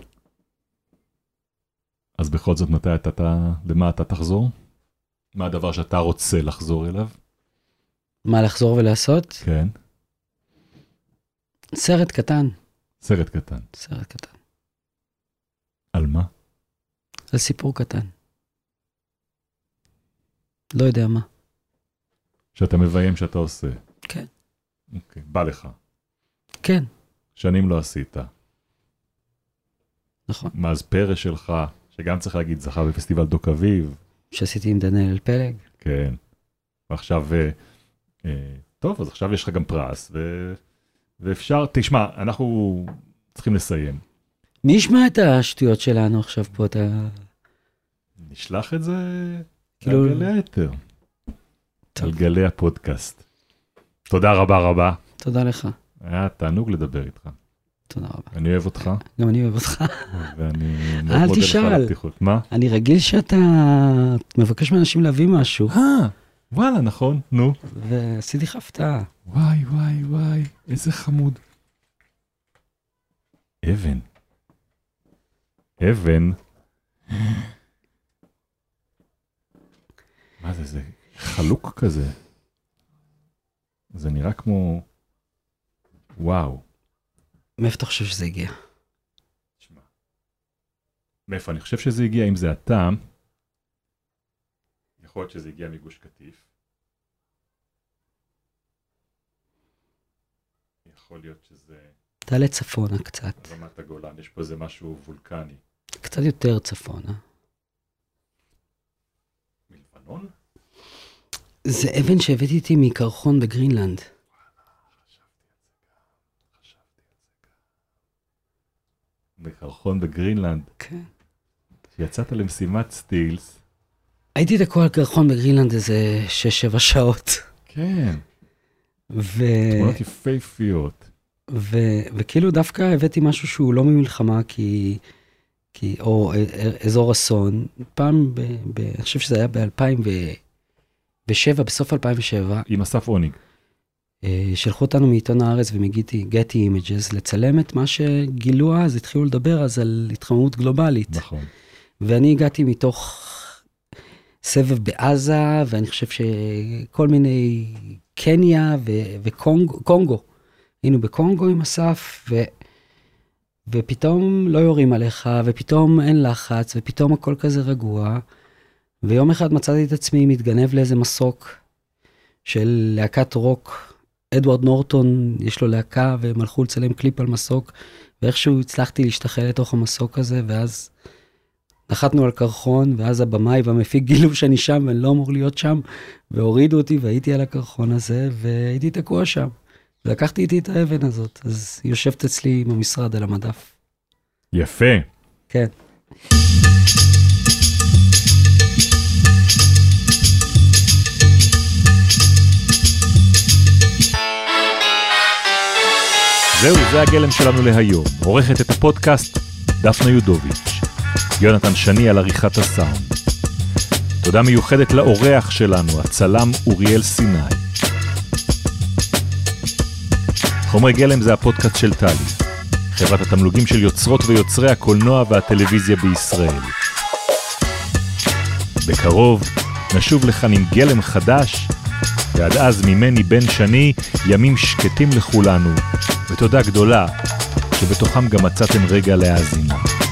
S2: אז בכל זאת, מתי אתה, אתה, למה אתה תחזור? מה הדבר שאתה רוצה לחזור אליו?
S1: מה לחזור ולעשות?
S2: כן.
S1: סרט קטן.
S2: סרט קטן.
S1: סרט קטן.
S2: על מה?
S1: זה סיפור קטן. לא יודע מה.
S2: שאתה מביים שאתה עושה.
S1: כן.
S2: אוקיי, בא לך.
S1: כן,
S2: שנים לא עשית.
S1: נכון.
S2: מאז פרא שלך, שגם צריך להגיד, זכה בפסטיבל דוק אביב.
S1: שעשיתי עם דניאל פלג.
S2: כן. ועכשיו, אה, אה, טוב, אז עכשיו יש לך גם פרס, ו... ואפשר, תשמע, אנחנו צריכים לסיים.
S1: מי ישמע את השטויות שלנו עכשיו פה? אתה...
S2: נשלח את זה
S1: כאילו-
S2: על גלי
S1: טוב.
S2: על גלי הפודקאסט. תודה רבה רבה,
S1: תודה לך.
S2: היה תענוג לדבר איתך.
S1: תודה רבה.
S2: אני אוהב אותך,
S1: גם אני אוהב אותך.
S2: ואני מאוד מודה לך על. הפתיחות. מה?
S1: אני רגיל שאתה מבקש מאנשים להביא משהו,
S2: אה, וואלה, נכון, נו.
S1: ועשיתי לך הפתעה.
S2: וואי, וואי, וואי, איזה חמוד. אבן. אבן. מה זה, זה חלוק כזה. זה נראה כמו... וואו.
S1: מאיפה אתה חושב שזה הגיע?
S2: תשמע. מאיפה אני חושב שזה הגיע, אם זה אתה, יכול להיות שזה הגיע מגוש קטיף. יכול להיות שזה
S1: תעלה צפונה קצת.
S2: רמת הגולן, יש פה איזה משהו וולקני.
S1: קצת יותר צפונה.
S2: מלבנון?
S1: זה אבן שהבאתי איתי מקרחון בגרינלנד.
S2: בקרחון בגרינלנד,
S1: כן.
S2: כשיצאת למשימת סטילס.
S1: הייתי תקוע על קרחון בגרינלנד איזה 6-7 שעות.
S2: כן,
S1: ו...
S2: תמונות יפהפיות.
S1: ו... וכאילו דווקא הבאתי משהו שהוא לא ממלחמה, כי... כי... או א- א- אזור אסון. פעם, ב... ב... אני חושב שזה היה ב-2007, בסוף 2007,
S2: עם אסף עוניג.
S1: אה, שלחו אותנו מעיתון הארץ ומגטי אימג'ס לצלם את מה שגילו אז, התחילו לדבר אז על התחממות גלובלית.
S2: נכון.
S1: ואני הגעתי מתוך סבב בעזה, ואני חושב שכל מיני קניה ו- וקונגו, קונגו. היינו בקונגו עם אסף, ו... ופתאום לא יורים עליך, ופתאום אין לחץ, ופתאום הכל כזה רגוע. ויום אחד מצאתי את עצמי מתגנב לאיזה מסוק של להקת רוק. אדוארד נורטון, יש לו להקה, והם הלכו לצלם קליפ על מסוק, ואיכשהו הצלחתי להשתחל לתוך המסוק הזה, ואז נחתנו על קרחון, ואז הבמאי והמפיק גילו שאני שם ואני לא אמור להיות שם, והורידו אותי והייתי על הקרחון הזה, והייתי תקוע שם. לקחתי איתי את האבן הזאת, אז היא יושבת אצלי במשרד על המדף.
S2: יפה.
S1: כן.
S2: זהו, זה הגלם שלנו להיום. עורכת את הפודקאסט דפנה יודוביץ'. יונתן שני על עריכת הסאונד. תודה מיוחדת לאורח שלנו, הצלם אוריאל סיני. חומרי גלם זה הפודקאסט של טלי, חברת התמלוגים של יוצרות ויוצרי הקולנוע והטלוויזיה בישראל. בקרוב נשוב לכאן עם גלם חדש, ועד אז ממני בן שני, ימים שקטים לכולנו, ותודה גדולה שבתוכם גם מצאתם רגע להאזינה.